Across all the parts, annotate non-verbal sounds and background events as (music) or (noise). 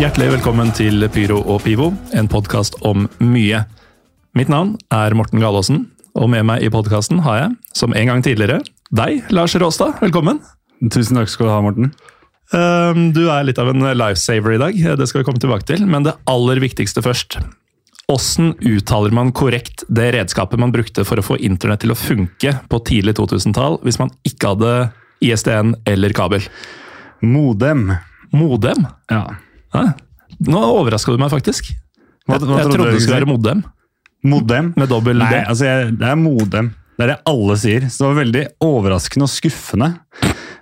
Hjertelig velkommen til Pyro og Pivo, en podkast om mye. Mitt navn er Morten Galaasen, og med meg i podkasten har jeg, som en gang tidligere, deg, Lars Råstad. Velkommen. Tusen takk skal du ha, Morten. Um, Du er litt av en lifesaver i dag, det skal vi komme tilbake til. Men det aller viktigste først. Åssen uttaler man korrekt det redskapet man brukte for å få internett til å funke på tidlig 2000-tall, hvis man ikke hadde ISDN eller kabel? Modem. Modem? Ja. Hæ? Nå overraska du meg faktisk. Hva- jeg hva jeg trodde det skulle være modem. Modem? Med dobbel D. altså jeg, det er modem. Det er det alle sier. Så det var veldig overraskende og skuffende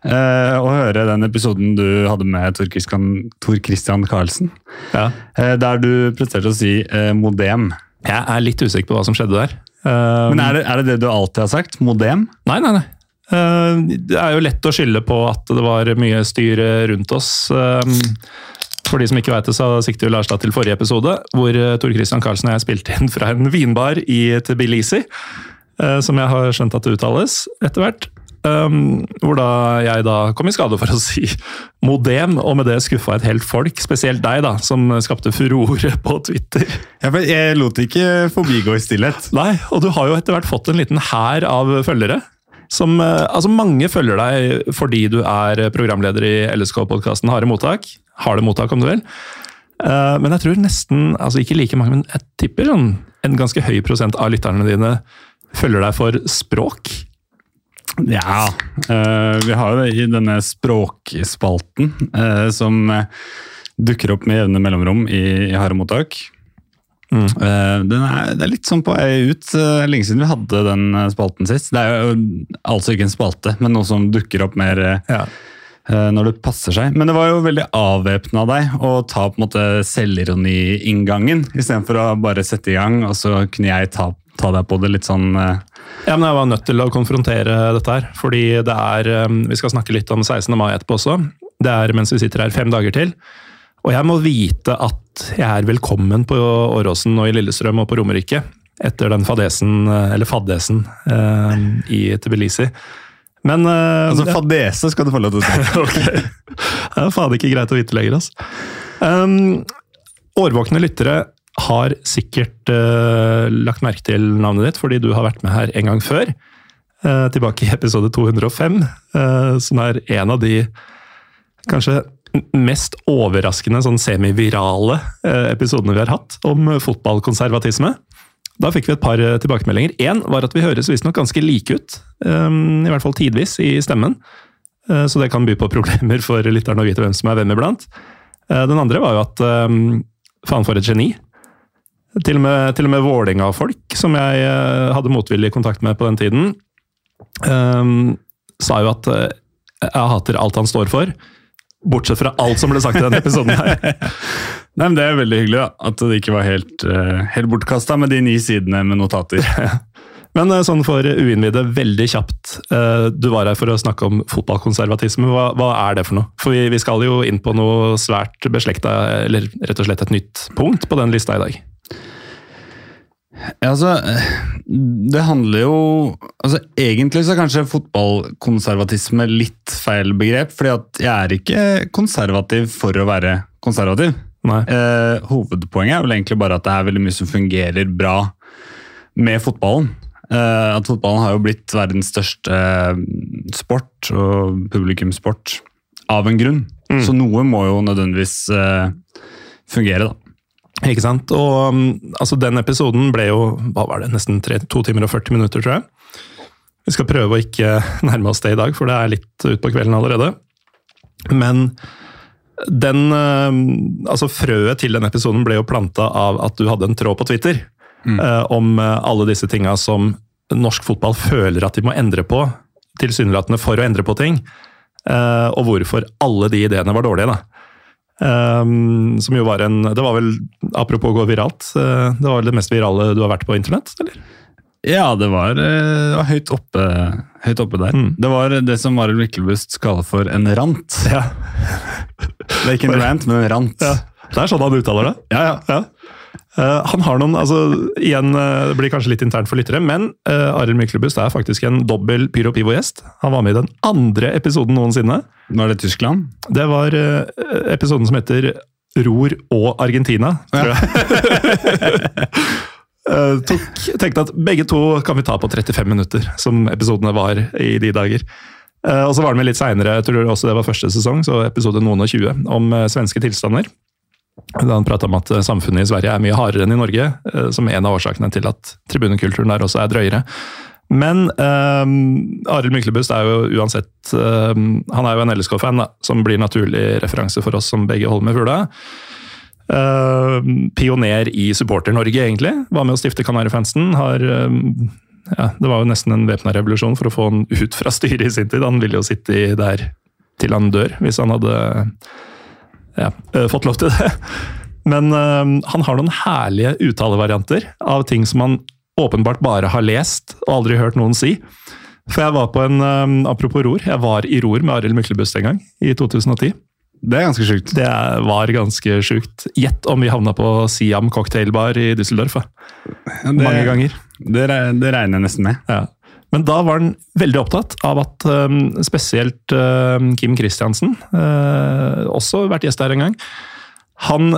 uh, å høre den episoden du hadde med Tor Christian, Tor Christian Karlsen. Ja. Uh, der du presterte å si uh, modem. Jeg er litt usikker på hva som skjedde der. Men er det, er det det du alltid har sagt? Modem? Nei, nei, nei. Det er jo lett å skylde på at det var mye styr rundt oss. For de som ikke vet det, så sikter jo Lars da til forrige episode, hvor uh, Tor Christian Karlsen og jeg spilte inn fra en vinbar i Tbilisi. uh, Som jeg har skjønt at det uttales etter hvert. Um, hvor da jeg da kom i skade for å si modem, og med det skuffa et helt folk, spesielt deg, da, som skapte furore på Twitter. Ja, jeg lot det ikke forbigå i stillhet. Nei, og du har jo etter hvert fått en liten hær av følgere. Som, eh, altså Mange følger deg fordi du er programleder i LSK-podkasten Harde mottak. Harde mottak, om du vil. Eh, Men jeg tror nesten, altså ikke like mange, men jeg tipper sånn, en ganske høy prosent av lytterne dine følger deg for språk. Ja, eh, vi har jo i denne språkspalten eh, som dukker opp med jevne mellomrom i, i harde mottak. Mm. Den er, det er litt sånn på vei ut. Lenge siden vi hadde den spalten sist. Det er jo altså ikke en spalte, men noe som dukker opp mer Ja. Eh, når det passer seg. Men det var jo veldig avvæpna av deg å ta på en måte selvironi-inngangen, istedenfor å bare sette i gang, og så kunne jeg ta, ta deg på det litt sånn eh, Ja, men jeg var nødt til å konfrontere dette her, fordi det er um, Vi skal snakke litt om 16. mai etterpå også. Det er mens vi sitter her fem dager til. Og jeg må vite at jeg er velkommen på Åråsen og i Lillestrøm og på Romerike etter den fadesen, eh, eller faddesen, eh, i Tbilisi. Men uh, Altså fadese skal du få lov til å si. (laughs) Ok. Det er faen ikke greit å vite lenger, altså. Um, årvåkne lyttere har sikkert uh, lagt merke til navnet ditt, fordi du har vært med her en gang før. Uh, tilbake i episode 205, uh, som er en av de kanskje mest overraskende sånn semivirale episodene vi har hatt om fotballkonservatisme. Da fikk vi et par eh, tilbakemeldinger. Én var at vi høres visstnok ganske like ut, um, i hvert fall tidvis, i stemmen. Eh, Så det kan by på (laughs) problemer for lytterne å vite hvem som er hvem iblant. Eh, Den andre var jo at um, faen for et geni. Til og med, til og med Vålerenga-folk, som jeg hadde motvillig kontakt med på den tiden, um, sa jo at jeg hater alt han står for. Bortsett fra alt som ble sagt i denne episoden her. (laughs) Nei, men Det er veldig hyggelig da, at det ikke var helt, uh, helt bortkasta med de ni sidene med notater. (laughs) Men eh, sånn for uinnvidde, veldig kjapt. eh, Du var her for å snakke om fotballkonservatisme. Hva, hva er det for noe? For vi, vi skal jo inn på noe svært beslekta, eller rett og slett et nytt punkt på den lista i dag. Ja, altså, det handler jo altså Egentlig så er kanskje fotballkonservatisme litt feil begrep. fordi at jeg er ikke konservativ for å være konservativ. Eh, hovedpoenget er vel egentlig bare at det er veldig mye som fungerer bra med fotballen. Eh, at fotballen har jo blitt verdens største eh, sport og publikumssport av en grunn. Mm. Så noe må jo nødvendigvis eh, fungere, da. Ikke sant? Og um, altså, den episoden ble jo hva var det, nesten tre, to timer og 40 minutter, tror jeg. Vi skal prøve å ikke (laughs) nærme oss det i dag, for det er litt utpå kvelden allerede. Men den um, Altså, frøet til den episoden ble jo planta av at du hadde en tråd på Twitter Mm. eh, om eh, alle disse tinga som norsk fotball føler at de må endre på, tilsynelatende for å endre på ting. eh, og hvorfor alle de ideene var dårlige, da. Um, som jo var en Det var vel, apropos gå viralt, eh, det var vel det mest virale du har vært på internett? eller? Ja, det var, eh, det var høyt, oppe, høyt oppe der. Mm. Det var det som Mariel Myklebust kaller for en rant. Ja. Det er ikke en rant, men en rant. ja. Det er sånn han uttaler det. Ja, ja. Ja. Eh, han har noen, altså igjen, Det blir kanskje litt internt for lyttere, men uh, Arild Myklebust er faktisk en dobbel Pyro Pivo-gjest. Han var med i den andre episoden noensinne. Var det Tyskland? Det var uh, episoden som heter ror og Argentina. Tror jeg. (laughs) Eh, tok, tenkte at begge to kan vi ta på 35 minutter, som episodene var i de dager. Eh, og så var det med litt seinere, jeg også det var første sesong, så episode noen og 20, om eh, svenske tilstander. Da han prata om at samfunnet i Sverige er mye hardere enn i Norge, som en av årsakene til at tribunekulturen der også er drøyere. Men um, Arild Myklebust er jo uansett um, Han er jo en LSK-fan, som blir naturlig referanse for oss som begge holder med fugla. Uh, pioner i Supporter-Norge, egentlig. Var med å stifte Kanarifansen. Har uh, ja, Det var jo nesten en væpna revolusjon for å få han ut fra styret i sin tid. Han ville jo sitte der til han dør, hvis han hadde ja, uh, fått lov til det. Men uh, han har noen herlige uttalevarianter av ting som han åpenbart bare har lest og aldri hørt noen si. For jeg var på en um, Apropos ror, jeg var i ror med Arild Myklebust en gang, i 2010. Det er ganske sjukt. Det var ganske sjukt. Gjett om vi havna på Siam cocktailbar i Düsseldorf. ja. Det, Mange ganger. Det, det regner jeg nesten med. Ja. Men da var han veldig opptatt av at um, spesielt um, Kim Kristiansen, uh, også vært gjest her en gang, han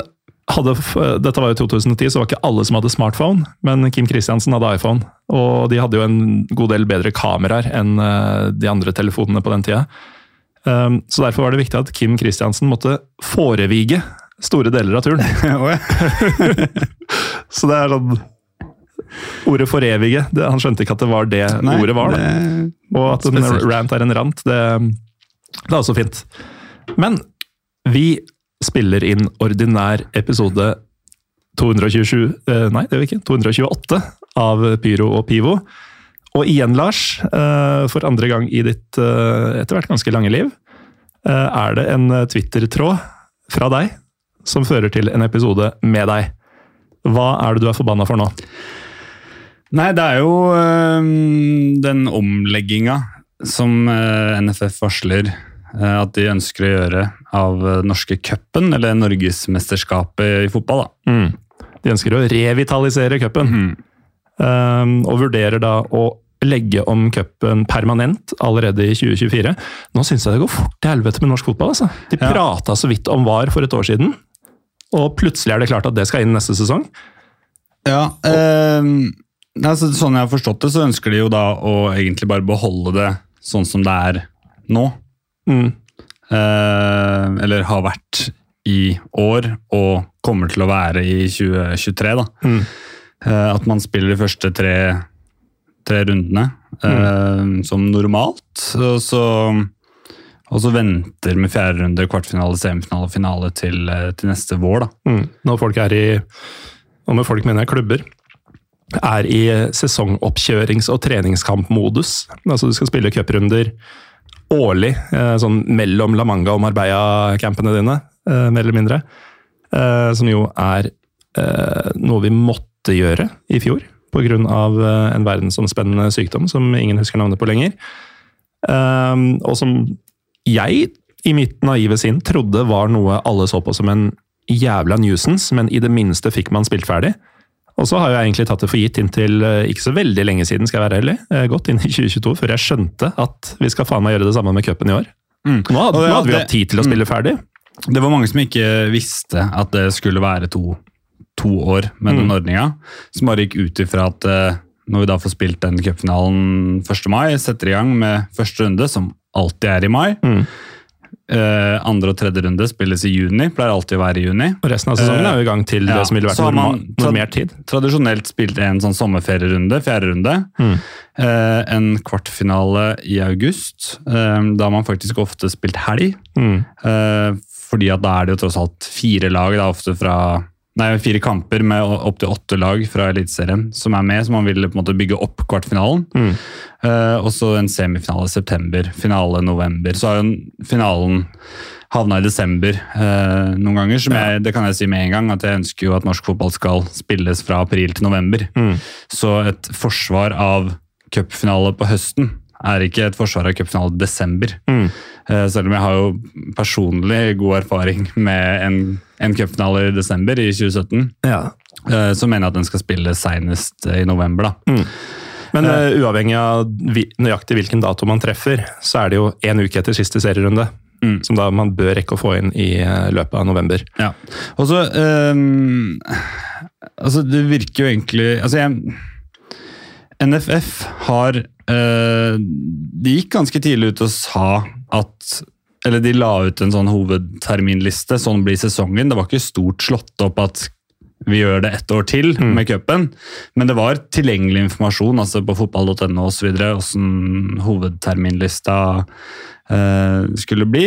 hadde, dette var jo 2010, så var ikke alle som hadde smartphone, men Kim Kristiansen hadde iPhone. Og de hadde jo en god del bedre kameraer enn uh, de andre telefonene på den tida. Um, så derfor var det viktig at Kim Kristiansen måtte forevige store deler av turen. (laughs) (laughs) Så det er sånn Ordet forevige, det, han skjønte ikke at det var det Nei, ordet var. det- Og at en rant er en rant, det, det er også fint. Men vi spiller inn ordinær episode 227 eh, Nei, det gjør vi ikke. 228 av Pyro og Pivo. Og igjen, Lars, eh, for andre gang i ditt eh, etter hvert ganske lange liv, eh, er det en Twitter-tråd fra deg som fører til en episode med deg. Hva er det du er forbanna for nå? Nei, det er jo den omlegginga som NFF varsler at de ønsker å gjøre av norske cupen, eller Norgesmesterskapet i fotball. da. Mm. De ønsker å revitalisere cupen. Um, og vurderer da å legge om cupen permanent allerede i 2024. Nå syns jeg det går fort til helvete med norsk fotball. altså. De Ja. prata så vidt om VAR for et år siden, og plutselig er det klart at det skal inn neste sesong. Ja, eh, altså, Sånn jeg har forstått det, så ønsker de jo da å egentlig bare beholde det sånn som det er nå. Mm. Eh, eller har vært i år, og kommer til å være i 2023. da. Mm. Eh, at man spiller de første tre, tre rundene eh, som normalt. Og så, og så venter med fjerde runde, kvartfinale, semifinale og finale til, eh, til neste vår. da. Mm. Når folk er i Og med folk mener jeg klubber. Er i sesongoppkjørings- og treningskampmodus. Altså du skal spille cuprunder årlig, sånn mellom La Manga og Marbella-campene dine, mer eller mindre. Som jo er noe vi måtte gjøre i fjor, pga. eh, en verdensomspennende sykdom som ingen husker navnet på lenger. Eh, Og som jeg, i mitt naive sinn, trodde var noe alle så på som en jævla nuisance, men i det minste fikk man spilt ferdig. Og så har jeg egentlig tatt det for gitt inntil eh, ikke så veldig lenge siden, skal jeg være ærlig. gått Godt inn i (laughs) 2022, før jeg skjønte at vi skal faen meg gjøre det samme med cupen i år. Mm. Nå hadde, nå hadde vi jo hatt tid til å spille ferdig. Det var mange som ikke visste at det skulle være to, to år med den Mm. ordninga. Som bare gikk ut ifra at eh, når vi da får spilt den cupfinalen 1. mai, setter i gang med første runde, som alltid er i mai. Mm. Eh, andre og tredje runde spilles i juni, pleier alltid å være i juni. Og resten av sesongen er jo i gang til ja, det som ville vært normal, normert tid. Tradisjonelt spilt en sånn sommerferierunde, fjerde runde. Mm. Eh, en kvartfinale i august. Eh, da har man faktisk ofte spilt helg. Mm. Eh, fordi at da er det jo tross alt fire lag, da, ofte fra Nei, fire kamper med opptil åtte lag fra Eliteserien som er med, så man vil på en måte bygge opp kvartfinalen. Mm. Uh, og så en semifinale i september, finale november. Så har jo finalen havna i desember uh, noen ganger. som jeg, Det kan jeg si med en gang, at jeg ønsker jo at norsk fotball skal spilles fra april til november. Mm. Så et forsvar av cupfinale på høsten er ikke et forsvar av cupfinale i desember. Mm. Eh, Selv om jeg har jo personlig god erfaring med en, en cupfinale i desember i 2017, Ja. eh, så mener jeg at den skal spille senest i november. da. Men uh, uavhengig av nøyaktig hvilken dato man treffer, så er det jo én uke etter siste serierunde. Mm. som da man bør rekke å få inn i eh, løpet av november. Ja. Og så um, Altså, det virker jo egentlig Altså, jeg NFF har eh, De gikk ganske tidlig ut og sa at Eller de la ut en sånn hovedterminliste. Sånn blir sesongen. Det var ikke stort slått opp at vi gjør det ett år til Mm. med cupen, men det var tilgjengelig informasjon altså på fotball.no osv. hvordan hovedterminlista eh, skulle bli.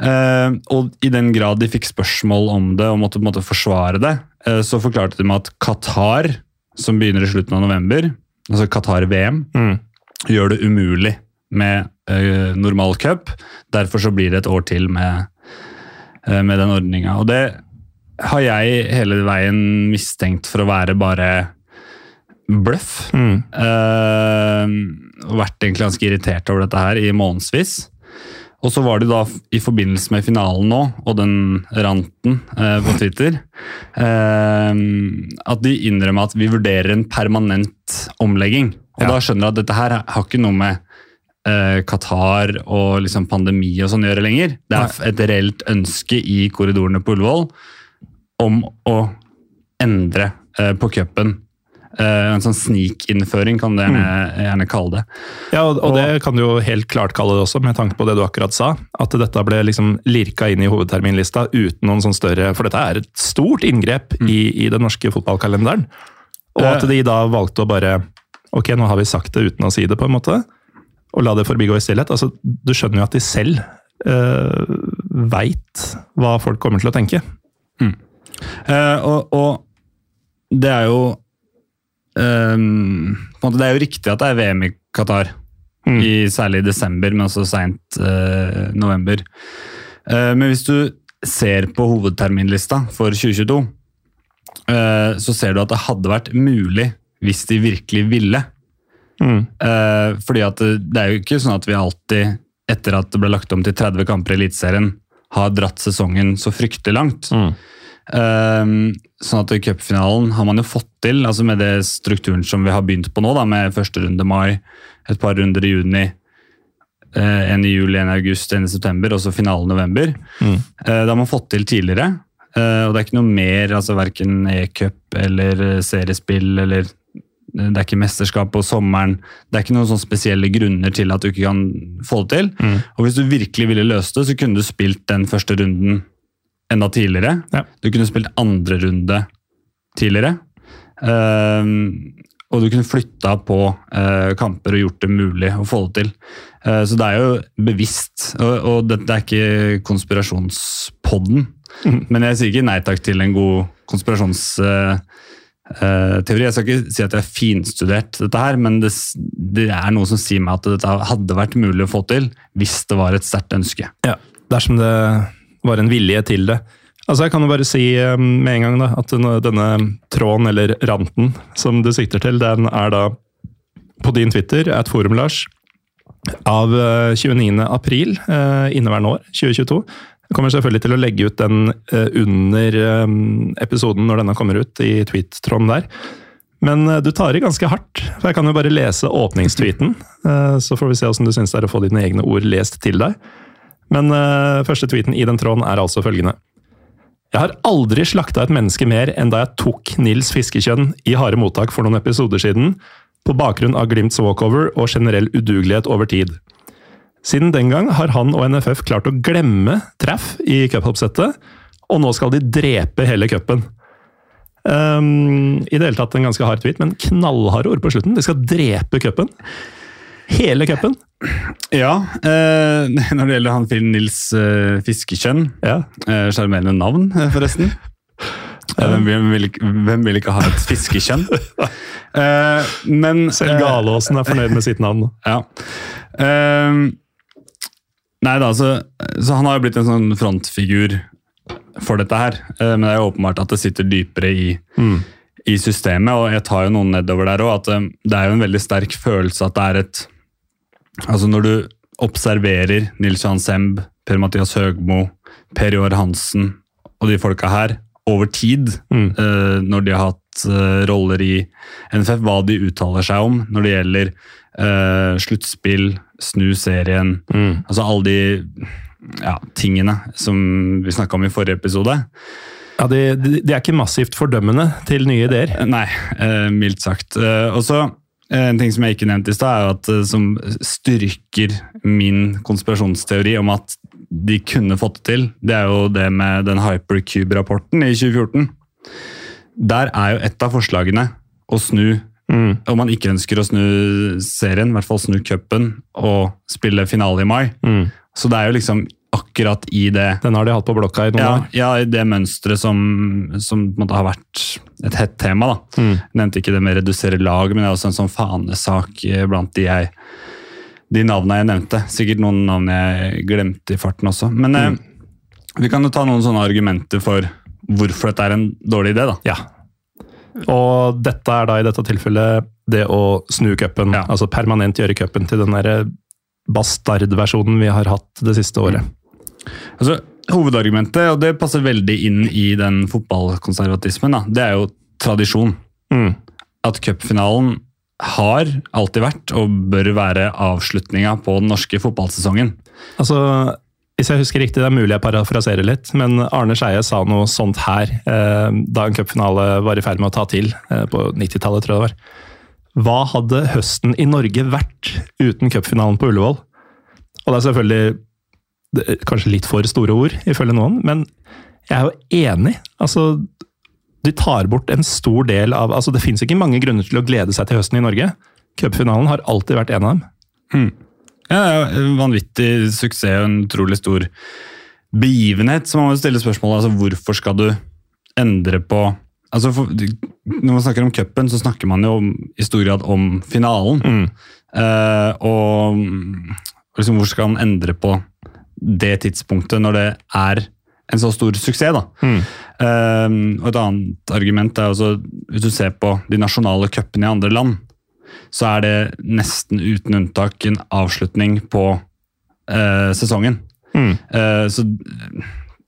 Eh, og i den grad de fikk spørsmål om det og måtte måte forsvare det, eh, så forklarte de med at Qatar, som begynner i slutten av november, altså Qatar-VM, Mm. Gjør det umulig med uh, normal cup. Derfor så blir det et år til med, uh, med den ordninga. Og det har jeg hele veien mistenkt for å være bare bløff. Mm. Uh, vært egentlig ganske irritert over dette her i månedsvis. Og så var det da i forbindelse med finalen nå, og den ranten eh, på Twitter, eh, at de innrømmer at vi vurderer en permanent omlegging. Og Ja. da skjønner jeg at dette her har ikke noe med eh, Qatar og liksom pandemi og sånn å gjøre lenger. Det er et reelt ønske i korridorene på Ullevål om å endre eh, på cupen. Eh, en sånn snikinnføring, kan du gjerne, gjerne kalle det. Ja, og, og det kan du jo helt klart kalle det også, med tanke på det du akkurat sa. At dette ble liksom lirka inn i hovedterminlista uten noen sånn større For dette er et stort inngrep i, i den norske fotballkalenderen. Og at de da valgte å bare Ok, nå har vi sagt det uten å si det, på en måte. Og la det forbigå i stillhet. Altså, du skjønner jo at de selv uh, veit hva folk kommer til å tenke. Eh, og, og det er jo en måte, Det er jo riktig at det er VM i Qatar, Mm. i, særlig i desember, men også seint uh, november. Uh, men hvis du ser på hovedterminlista for 2022, eh, så ser du at det hadde vært mulig hvis de virkelig ville. Mm. Eh, fordi at det, er jo ikke sånn at vi alltid, etter at det ble lagt om til 30 kamper i Eliteserien, har dratt sesongen så fryktelig langt. Mm. Eh, sånn at i cupfinalen har man jo fått til, altså med det strukturen som vi har begynt på nå, da, med første runde mai, et par runder i juni, eh, en i juli, en i august, en i september, og så finalen i november. Mm. Det har man fått til tidligere, og det er ikke noe mer, altså verken e-cup eller seriespill eller det er ikke mesterskap på sommeren. Det er ikke noen sånne spesielle grunner til at du ikke kan få det til. Mm. Og hvis du virkelig ville løst det, så kunne du spilt den første runden enda tidligere. Ja. Du kunne spilt andre runde tidligere. Um, og du kunne flytta på uh, kamper og gjort det mulig å få det til. Uh, så det er jo bevisst. Og, og det, det er ikke konspirasjonspodden. Mm. Men jeg sier ikke nei takk til en god konspirasjonsteori. jeg skal ikke si at jeg har finstudert dette her, men det, det er noe som sier meg at dette hadde vært mulig å få til hvis det var et sterkt ønske. Ja, dersom det var en vilje til det. Altså Jeg kan jo bare si eh, med en gang da, at denne, tråden, eller ranten, som du sikter til, den er da på din Twitter, at forum, Lars, av eh, 29. april eh, inneværende år, 2022. Jeg kommer selvfølgelig til å legge ut den eh, under eh, episoden når denne kommer ut, i tweet-tråden der. Men eh, du tar i ganske hardt, for jeg kan jo bare lese åpningstweeten. Så får vi se hvordan du syns det er å få dine egne ord lest til deg. Men første tweeten i den tråden er altså følgende. Jeg har aldri slakta et menneske mer enn da jeg tok Nils Fiskekjønn i harde mottak for noen episoder siden, på bakgrunn av Glimts walkover og generell udugelighet over tid. Siden den gang har han og NFF klart å glemme treff i cupoppsettet, og nå skal de drepe hele cupen. Um, I det hele tatt en ganske hard tweet, men knallharde ord på slutten. De skal drepe cupen. Hele cupen. Ja, eh, (laughs) når det gjelder han Finn Nils eh, Fiskekjønn Ja. eh, Sjarmerende navn, eh, forresten. Eh, Hvem vil, hvem vil ikke ha et fiskekjønn? (laughs) Eh, men Selv Galåsen er fornøyd med sitt navn. (laughs) Ja. Nei da, så, så han har jo blitt en sånn frontfigur for dette her. Eh, men det er jo åpenbart at det sitter dypere i, Mm. i systemet, og jeg tar jo noen nedover der òg. At eh, det er jo en veldig sterk følelse at det er et Altså når du observerer Nils Johan Semb, Per-Mathias Høgmo, Per Joar Hansen og de folka her over tid, Mm. eh, når de har hatt roller i NFF, hva de uttaler seg om når det gjelder eh, sluttspill, snu serien Mm. Altså alle de ja, tingene som vi snakka om i forrige episode. Ja, de, de, de er ikke massivt fordømmende til nye ideer. Nei, uh, mildt sagt. Og så En ting som jeg ikke nevnte i stad, at som styrker min konspirasjonsteori om at de kunne fått det til, det er jo det med den Hypercube-rapporten i 2014. Der er jo et av forslagene å snu Mm. Om man ikke ønsker å snu serien, i hvert fall snu cupen og spille finale i mai. Mm. Så det er jo liksom akkurat i det Den har de hatt på blokka i noen ja, år. ja, i det mønsteret som, som har vært et hett tema. da. Mm. Jeg nevnte ikke det med å redusere lag, men det er også en sånn fanesak eh, blant de, jeg, de navnene jeg nevnte. Sikkert noen navn jeg glemte i farten også. Men eh, vi kan jo ta noen sånne argumenter for hvorfor dette er en dårlig idé. da. Ja. Og dette er da i dette tilfellet det å snu cupen. Ja. Altså permanent gjøre cupen til den derre bastardversjonen vi har hatt det siste året. Altså, Hovedargumentet, og det passer veldig inn i den fotballkonservatismen, da, det er jo tradisjon. Mm. At cupfinalen har alltid vært og bør være avslutninga på den norske fotballsesongen. Altså, hvis jeg husker riktig, det er mulig jeg parafraserer litt, men Arne Skeie sa noe sånt her eh, da en cupfinale var i ferd med å ta til, eh, på 90-tallet, tror jeg det var. Hva hadde høsten i Norge vært uten cupfinalen på Ullevål? Og det er selvfølgelig det er kanskje litt for store ord, ifølge noen, men jeg er jo enig. Altså, de tar bort en stor del av altså Det fins ikke mange grunner til å glede seg til høsten i Norge. Cupfinalen har alltid vært en av dem. Ja, vanvittig suksess og en utrolig stor begivenhet. Så man må stille spørsmålet altså, hvorfor skal du endre på altså for, Når man snakker om cupen, så snakker man jo om, i stor grad om finalen. Mm. Uh, og og liksom, hvor skal man endre på det tidspunktet når det er en så stor suksess? da? Mm. Uh, og Et annet argument er også, hvis du ser på de nasjonale cupene i andre land, så er det nesten uten unntak en avslutning på eh, sesongen. Mm. Eh, så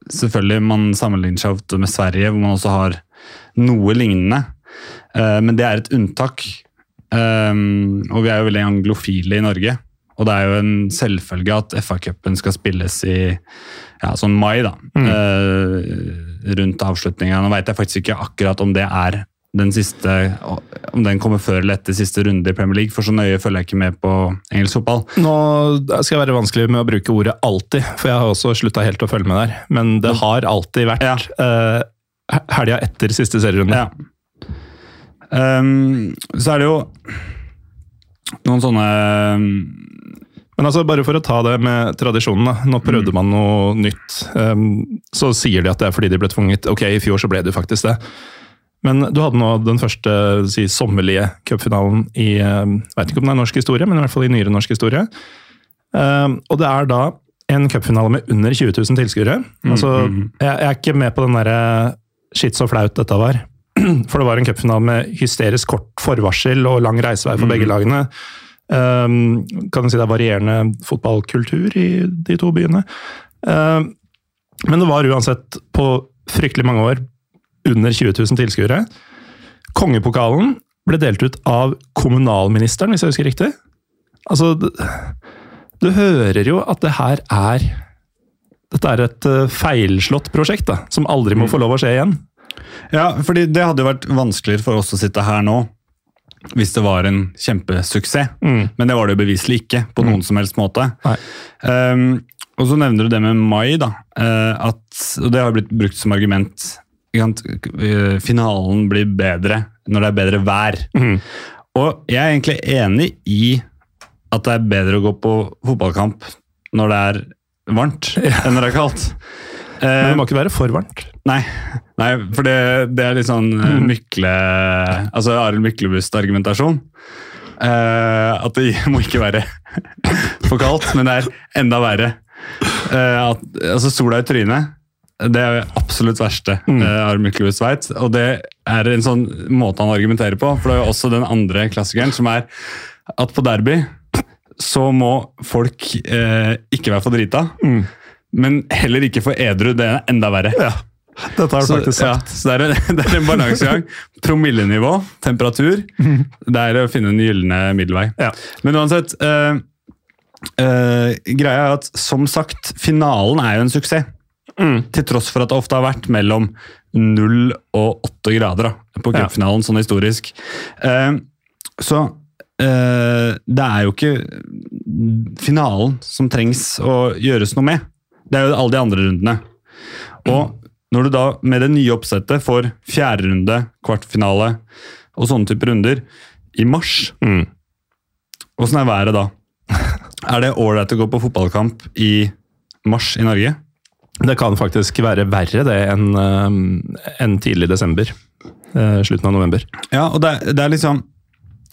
selvfølgelig, man sammenligner seg ofte med Sverige, hvor man også har noe lignende. Eh, men det er et unntak. Eh, og vi er jo veldig anglofile i Norge. Og det er jo en selvfølge at FA-cupen skal spilles i ja, sånn mai, da. Eh, rundt avslutninga. Nå veit jeg faktisk ikke akkurat om det er den siste Om den kommer før eller etter siste runde i Premier League, for så nøye følger jeg ikke med på engelsk fotball. Nå skal jeg være vanskelig med å bruke ordet 'alltid', for jeg har også slutta helt å følge med der. Men det har alltid vært Ja. Uh, helga etter siste serierunde. Ja. Um, så er det jo noen sånne Men altså, bare for å ta det med tradisjonen, da. Nå prøvde man noe nytt. Um, så sier de at det er fordi de ble tvunget. Ok, i fjor så ble det faktisk det. Men du hadde nå den første si, sommerlige cupfinalen i jeg vet ikke om det er norsk historie, men i hvert fall i nyere norsk historie. Um, og det er da en cupfinale med under 20 000 tilskuere. Altså, jeg, jeg er ikke med på den derre shit så flaut dette var. (clears throat) For det var en cupfinale med hysterisk kort forvarsel og lang reisevei for begge lagene. Um, kan du si det er varierende fotballkultur i de to byene. Um, men det var uansett på fryktelig mange år under 20 000 tilskuere. Kongepokalen ble delt ut av kommunalministeren, hvis jeg husker riktig. Altså, du, hører jo at det her er Dette er et eh, feilslått prosjekt, da, som aldri må få lov å skje igjen. Ja, fordi det hadde jo vært vanskeligere for oss å sitte her nå hvis det var en kjempesuksess. Mm. Men det var det jo beviselig ikke, på noen som helst måte. Ehm, og så nevner du det med mai, da. eh, at, og det har blitt brukt som argument. Eh, Finalen blir bedre når det er bedre vær. Mm. Og jeg er egentlig enig i at det er bedre å gå på fotballkamp når det er varmt, (laughs) enn når det er kaldt. Men Eh, det må ikke være for varmt. Nei, nei for det, det er litt sånn eh, Mykle Altså Arild Myklebust-argumentasjon. Uh, at det (laughs) må ikke være for kaldt, men det er enda verre. Uh, at, altså Sola i trynet, det er absolutt verste Mm. eh, Myklebust veit. Og det er en sånn måte han argumenterer på, for det er jo også den andre klassikeren, som er at på derby så må folk eh, ikke være for drita, Mm. men heller ikke for edru. Det er enda verre. Ja, dette har du faktisk faktisk ja, sagt. så det er en, (laughs) en balansegang. Promillenivå, temperatur. Det er å finne en gylne middelvei. Ja. Men uansett, eh, eh, greia er at, som sagt, finalen er jo en suksess. Til tross for at det ofte har vært mellom 0 og 8 grader da, på Ja. sånn historisk. Uh, så uh, det er jo ikke finalen som trengs å gjøres noe med. Det er jo alle de andre rundene. Og når du da med det nye oppsettet får fjerde runde, kvartfinale og sånne typer runder i mars, Mm. åssen er været da? (laughs) Er det ålreit å gå på fotballkamp i mars i Norge? Det kan faktisk være verre det enn eh, enn tidlig desember. eh, slutten av november. Ja, og det, det er liksom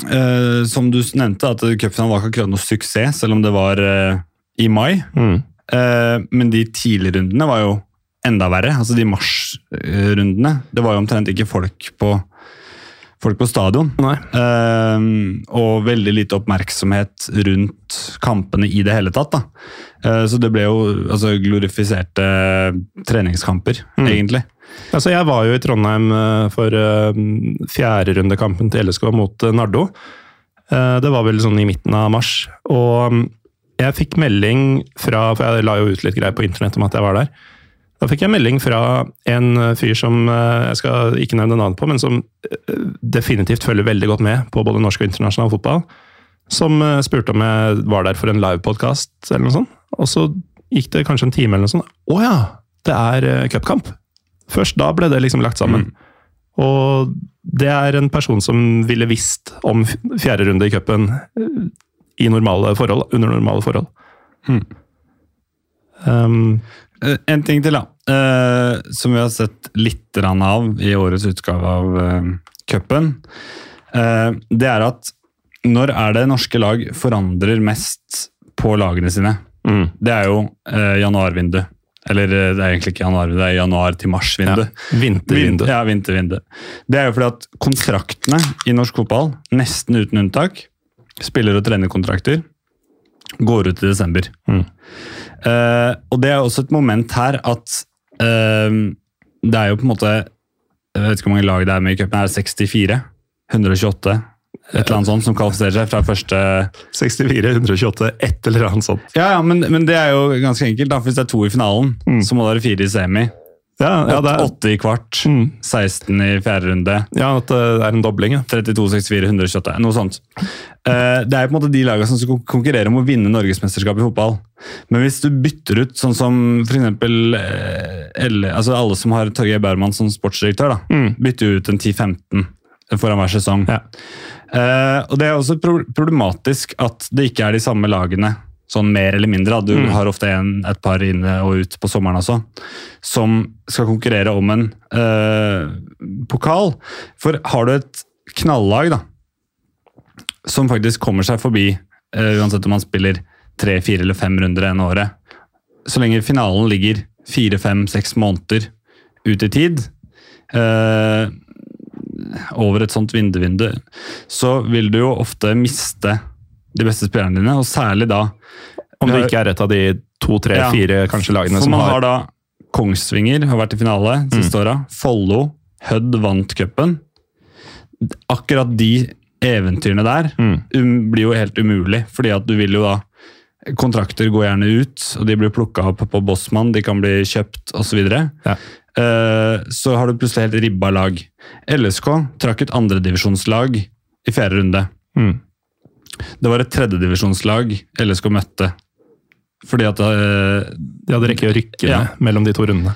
uh, Som du nevnte, at cupfinalen var ikke akkurat noe suksess, selv om det var uh, i mai. Mm. Uh, men de tidlige rundene var jo enda verre. Altså de marsrundene. Det var jo omtrent ikke folk på, folk på stadion. Og veldig lite oppmerksomhet rundt kampene i det hele tatt. Da. Eh, så det ble jo altså, glorifiserte treningskamper, Mm. egentlig. Altså, jeg var jo i Trondheim eh, for uh, fjerderundekampen til LSK mot eh, Nardo. Eh, det var vel sånn i midten av mars. Og mm, jeg fikk melding fra For jeg la jo ut litt greier på internett om at jeg var der. Da fikk jeg melding fra en eh, fyr som eh, jeg skal ikke nevne navn på, men som eh, definitivt følger veldig godt med på både norsk og internasjonal fotball. Som eh, spurte om jeg var der for en livepodkast eller noe sånt. Og så gikk det kanskje en time eller noe sånt. Å ja! Det er uh, cupkamp! Først da ble det liksom lagt sammen. Og det er en person som ville visst om fjerde runde i cupen eh, i normale forhold, under normale forhold. Mm. Um, Eh, En ting til, da. Uh, som vi har sett litt av i årets utgave av uh, cupen. Uh, det er at når er det norske lag forandrer mest på lagene sine? Mm, Det er jo eh, januarvindu. Eller eh, det er egentlig ikke januar, det er januar til mars-vindu. ja. Vintervindu. Ja, vintervindu. Det er jo fordi at kontraktene i norsk fotball, nesten uten unntak, spiller- og trenerkontrakter, går ut i desember. Mm. Eh, og det er også et moment her at eh, det er jo på en måte Jeg vet ikke hvor mange lag det er med i cupen, er det 64? 128? Et eller annet sånt som kvalifiserer seg fra første 64, 128, et eller annet sånt. Ja, ja, men, men det er jo ganske enkelt. da, Hvis det er to i finalen, Mm. så må det være fire i semi. Ja, ja, er, Åtte i kvart. mm, 16 i fjerde runde. ja at det er en dobling. Ja. 32, 64, 128, noe sånt. Eh, Det er på en måte de lagene som skal konkurrere om å vinne Norgesmesterskapet i fotball. Men hvis du bytter ut sånn som f.eks. Altså alle som har Torgeir Baumann som sportsdirektør, da, Mm. bytter ut en 10-15 foran hver sesong. Ja. Uh, og Det er også problematisk at det ikke er de samme lagene, sånn mer eller mindre. Du Mm. har ofte en, et par inne og ut på sommeren også, som skal konkurrere om en uh, pokal. For har du et knallag da, som faktisk kommer seg forbi, uh, uansett om man spiller tre, fire eller fem runder ene året, så lenge finalen ligger fire, fem, seks måneder ut i tid, eh, over et sånt vinduvindu, så vil du jo ofte miste de beste spillerne dine, og særlig da Om det ikke er et av de to, tre, Ja. fire kanskje lagene For man har har da Kongsvinger har vært i finale de siste åra. Follo, Hødd vant cupen. Akkurat de eventyrene der Mm. um, blir jo helt umulig, fordi at du vil jo da Kontrakter går gjerne ut, og de blir plukka opp på Bossmann, de kan bli kjøpt osv. Ja. Eh, så har du plutselig helt ribba lag. LSK trakk et andredivisjonslag i fjerde runde. Mm. Det var et tredjedivisjonslag LSK møtte. Fordi at eh, De hadde rekke å rykke Ja. mellom de to rundene.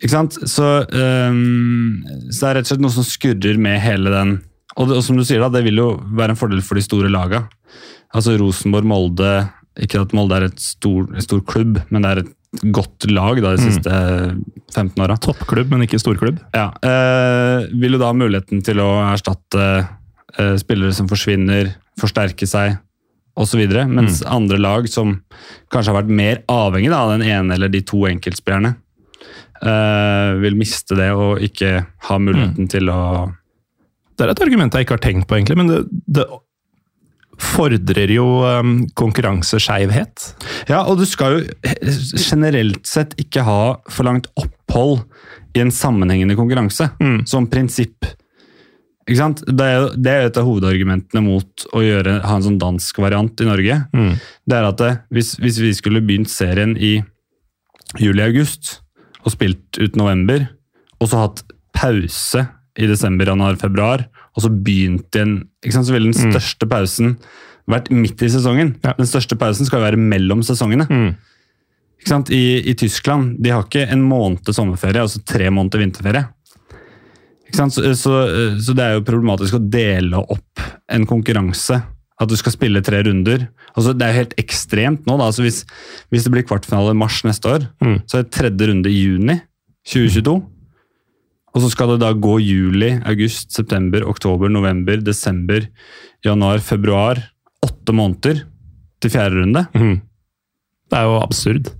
Ikke sant? Så, ehm, så det er rett og slett noe som skurrer med hele den Og, det, og som du sier, da, det vil jo være en fordel for de store laga. Altså Rosenborg, Molde Ikke at Molde er et stor, en stor klubb, men det er et godt lag da, de siste 15 åra. Toppklubb, men ikke storklubb. Ja, eh, vil jo da ha muligheten til å erstatte eh, spillere som forsvinner, forsterke seg osv. Mens andre lag som kanskje har vært mer avhengig da, av den ene eller de to enkeltspillerne, eh, vil miste det og ikke ha muligheten til å Det er et argument jeg ikke har tenkt på, egentlig, men det, det fordrer jo um, konkurranseskeivhet. Ja, og du skal jo generelt sett ikke ha for langt opphold i en sammenhengende konkurranse, Mm. som prinsipp. Ikke sant? Det er det er et av hovedargumentene mot å gjøre, ha en sånn dansk variant i Norge. Mm. Det er at det, hvis, hvis vi skulle begynt serien i juli-august og spilt ut november, og så hatt pause i desember, januar, februar, og så begynt igjen ikke sant? Så ville den største pausen vært midt i sesongen. Ja. Den største pausen skal jo være mellom sesongene. Mm. Ikke sant? I, I Tyskland de har ikke en måned sommerferie, altså tre måneder vinterferie. Ikke sant? Så, så, så det er jo problematisk å dele opp en konkurranse. At du skal spille tre runder. Altså, det er jo helt ekstremt nå. Da. Altså, hvis, hvis det blir kvartfinale i mars neste år, Mm. så er det tredje runde i juni 2022. Og så skal det da gå juli, august, september, oktober, november, desember, januar, februar. Åtte måneder til fjerde runde. Mm. Det er jo absurd.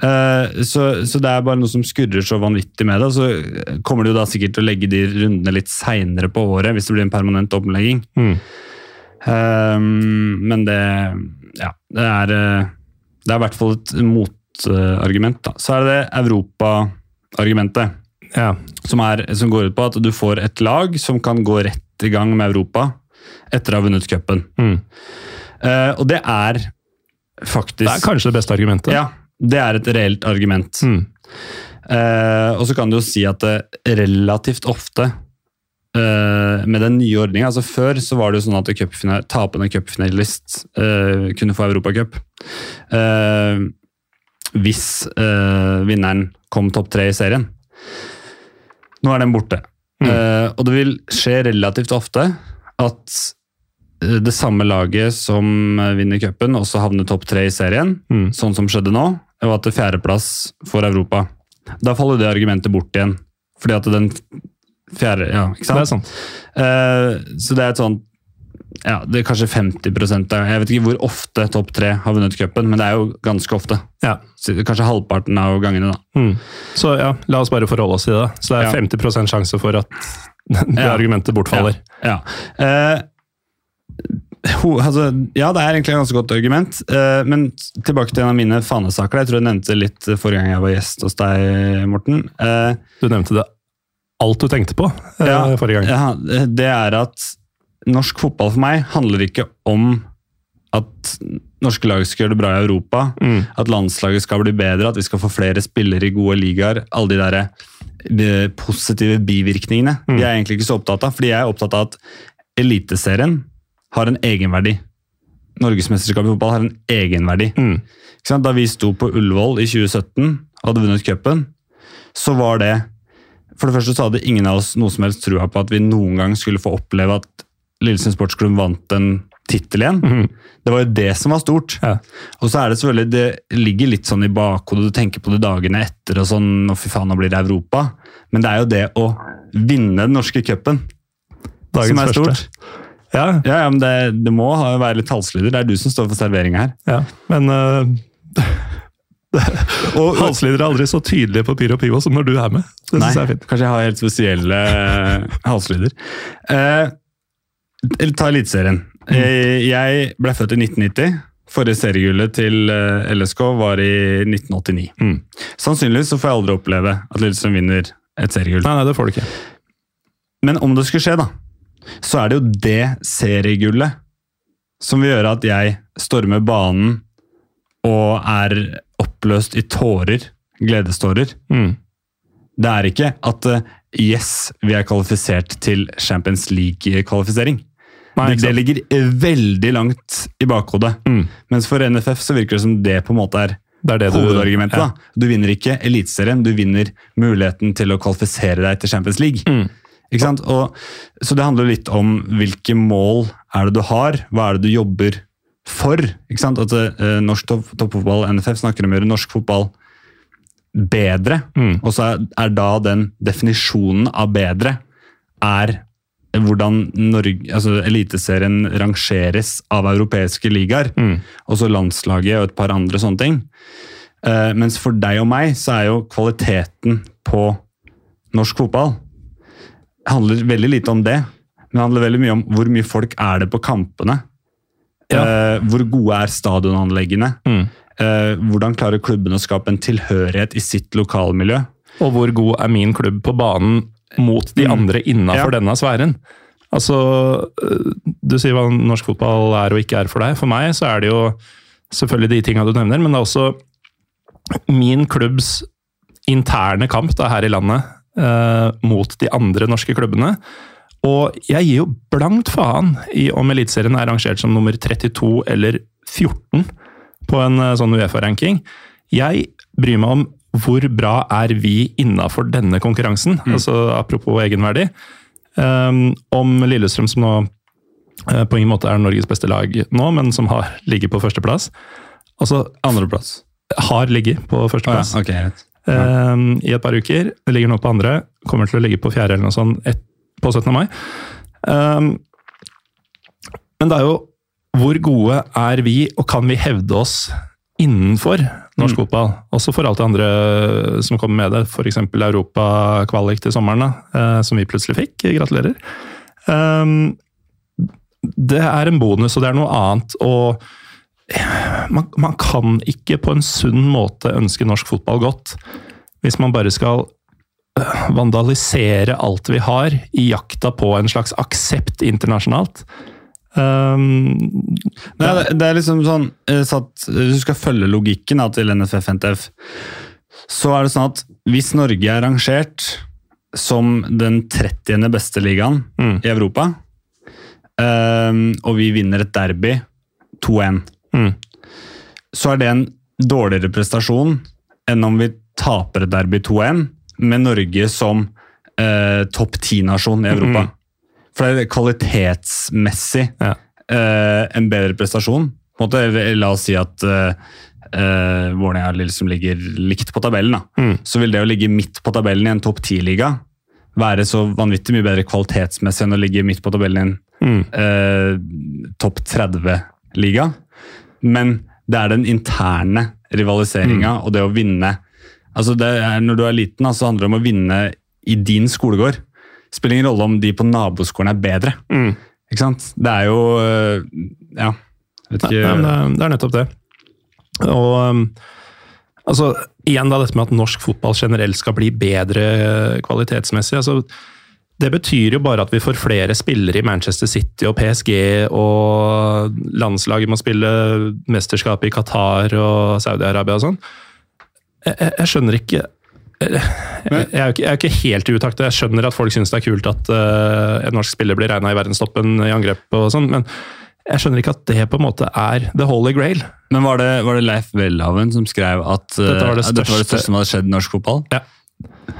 Eh, så, så det er bare noe som skurrer så vanvittig med det. Så kommer du da sikkert til å legge de rundene litt seinere på året, hvis det blir en permanent omlegging. Mm. Eh, men det Ja, det er eh, Det er i hvert fall et motargument. da. Så er det det Europa-argumentet, Ja. som, er- som går ut på at du får et lag som kan gå rett i gang med Europa etter å ha vunnet cupen. Mm. Uh, og det er faktisk Det er kanskje det beste argumentet. Ja, det er et reelt argument. Mm. Uh, og så kan du jo si at det relativt ofte Uh, med den nye ordninga altså Før så var det jo sånn at tapende cupfinalist uh, kunne få Europacup. Uh, hvis eh, vinneren kom topp tre i serien. Nå er den borte. Mm. Uh, og det vil skje relativt ofte at eh, det samme laget som eh, vinner cupen, også havner topp tre i serien Mm. sånn som skjedde nå, og at er fjerdeplass for Europa. Da faller det argumentet bort igjen. Fordi at den fjerde Ja, ikke Det er sant? sant. Eh, så det er et sånt ja, det er kanskje 50 av Jeg vet ikke hvor ofte topp tre har vunnet cupen, men det er jo ganske ofte. Ja. Kanskje halvparten av gangene, da. Mm. Så ja, la oss bare forholde oss til det. Så det er Ja. 50 sjanse for at (laughs) det Ja. argumentet bortfaller. Ja. Eh, ho, altså, ja, det er egentlig et ganske godt argument. Eh, men tilbake til en av mine fanesaker. Jeg tror jeg nevnte litt forrige gang jeg var gjest hos deg, Morten. Eh, Du nevnte det alt du tenkte på eh, forrige gang. Ja, det er at norsk fotball for meg handler ikke om at norske lag skal gjøre det bra i Europa, Mm. at landslaget skal bli bedre, at vi skal få flere spillere i gode ligaer. Alle de der positive bivirkningene. Mm. De er jeg egentlig ikke så opptatt av, fordi jeg er opptatt av at Eliteserien har en egenverdi. Norgesmesterskapet i fotball har en egenverdi. Mm. Da vi sto på Ullevål i 2017 og hadde vunnet cupen, så var det For det første så hadde ingen av oss noe som helst trua på at vi noen gang skulle få oppleve at Lillesund Sportsklubb vant en tittel igjen. Mhm. Det var jo det som var stort. Ja. Og så er det selvfølgelig, det ligger litt sånn i bakhodet, du tenker på det dagene etter og sånn, og fy faen, nå blir det Europa. Men det er jo det å vinne den norske cupen som er første. stort. Ja, Ja, ja, men det, det må være litt halslyder. Det er du som står for serveringa her. ja. Men (laughs) uh, halslyder er aldri så tydelige på Pyro Pivo som når du er med. Det Nei, synes jeg er fint. kanskje jeg har helt spesielle eh, halslyder. Eh, eller ta Eliteserien. Eh, jeg ble født i 1990. Forrige seriegullet til eh, LSK var i 1989. Mm. Sannsynligvis så får jeg aldri oppleve at Lillestrøm vinner et seriegull. Nei, nei, det får du ikke. Men om det skulle skje, da, så er det jo det seriegullet som vil gjøre at jeg stormer banen og er oppløst i tårer, gledestårer. Mm. Det er ikke at eh, yes, vi er kvalifisert til Champions League-kvalifisering. Nei, Det, det ligger eh, veldig langt i bakhodet. Mm. Mens for NFF så virker det som det på en måte er Det er det du hovedargumentet. Ja. da. Du vinner ikke Eliteserien, du vinner muligheten til å kvalifisere deg til Champions League. Mm. Ikke sant? Og, så det handler litt om hvilke mål er det du har, hva er det du jobber for. Ikke sant? At uh, Norsk topp- toppfotball, NFF, snakker om å gjøre norsk fotball bedre. Mm. Og så er, er da den definisjonen av bedre er hvordan Norge, altså Eliteserien rangeres av europeiske ligaer. Mm. Og så landslaget og et par andre sånne ting. Uh, mens for deg og meg så er jo kvaliteten på norsk fotball handler veldig lite om det. Men det handler veldig mye om hvor mye folk er det på kampene. Ja. Uh, hvor gode er stadionanleggene? Mm. Uh, hvordan klarer klubben å skape en tilhørighet i sitt lokalmiljø? Og hvor god er min klubb på banen mot de Mm. andre innafor Ja. denne sfæren? Altså, øh, Du sier hva norsk fotball er og ikke er for deg. For meg så er det jo selvfølgelig de tinga du nevner, men det er også min klubbs interne kamp da, her i landet eh, mot de andre norske klubbene. Og jeg gir jo blankt faen i om Eliteserien er rangert som nummer 32 eller 14 på en eh, sånn Uefa-ranking. Jeg bryr meg om hvor bra er vi innafor denne konkurransen, altså apropos egenverdi. Um, om Lillestrøm, som nå uh, på ingen måte er Norges beste lag nå, men som har ligget på førsteplass. Altså, Andreplass. har ligget på Å ja, okay, ok, greit. um, i et par uker. Det ligger nå på andre. Kommer til å ligge på fjerde eller noe sånt et, på 17. mai. Um, men det er jo hvor gode er vi, og kan vi hevde oss innenfor norsk Mm. fotball? Også for alt det andre som kommer med det, f.eks. Europakvalik til sommeren, da, eh, som vi plutselig fikk. Gratulerer. Um, det er en bonus, og det er noe annet. og man, man kan ikke på en sunn måte ønske norsk fotball godt hvis man bare skal vandalisere alt vi har i jakta på en slags aksept internasjonalt. Um, det, det er liksom sånn så satt, Hvis du skal følge logikken da, til NFF NTF, så er det sånn at hvis Norge er rangert som den 30. beste ligaen Mm. i Europa, um, og vi vinner et derby 2-1, mm, så er det en dårligere prestasjon enn om vi taper et derby 2-1 med Norge som uh, topp 10-nasjon i Europa. Mhm. For det er kvalitetsmessig Ja. uh, en bedre prestasjon. På en måte, la oss si at uh, uh, Vålerenga liksom ligger likt på tabellen. Da. Mm. Så vil det å ligge midt på tabellen i en topp 10-liga være så vanvittig mye bedre kvalitetsmessig enn å ligge midt på tabellen i en mm, uh, topp 30-liga. Men det er den interne rivaliseringa og det å vinne altså det er, Når du er liten, så handler det om å vinne i din skolegård. Spiller ingen rolle om de på naboskolen er bedre. mm. Ikke sant? Det er jo eh, Ja, vet ikke Nei, det, er- det er nettopp det. Og um, altså, igjen da dette med at norsk fotball generelt skal bli bedre kvalitetsmessig. altså det betyr jo bare at vi får flere spillere i Manchester City og PSG, og landslaget må spille mesterskap i Qatar og Saudi-Arabia og sånn. Jeg, jeg, jeg skjønner ikke jeg, jeg, er jo ikke, jeg er ikke helt i utakt. Jeg skjønner at folk syns det er kult at uh, en norsk spiller blir regna i verdenstoppen i angrep, og sånn, men jeg skjønner ikke at det på en måte er the holy grail. Men var det, var det Leif Welhaven som skrev at uh, Dette var det at dette var det største- største som hadde skjedd i norsk fotball? Ja.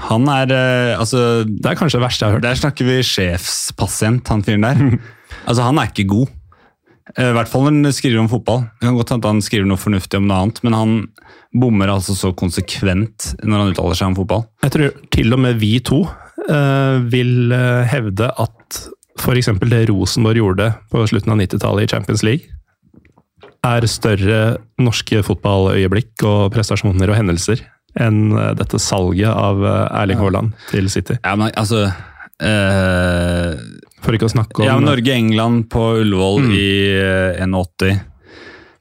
Han er uh, altså Det er kanskje det verste jeg har hørt. Der snakker vi sjefspasient, han fyren der. (laughs) altså, han er ikke god. Eh, I hvert fall når han skriver om fotball. Det kan godt hende han skriver noe fornuftig om noe annet, men han bommer altså så konsekvent når han uttaler seg om fotball. Jeg tror til og med vi to uh, vil eh, hevde at f.eks. det Rosenborg gjorde på slutten av 90-tallet i Champions League, er større norske fotballøyeblikk og prestasjoner og hendelser enn dette salget av Erling Haaland til City. Ja, men altså eh, For ikke å snakke om Ja, Norge-England på Ullevål Mm. i eh, 81.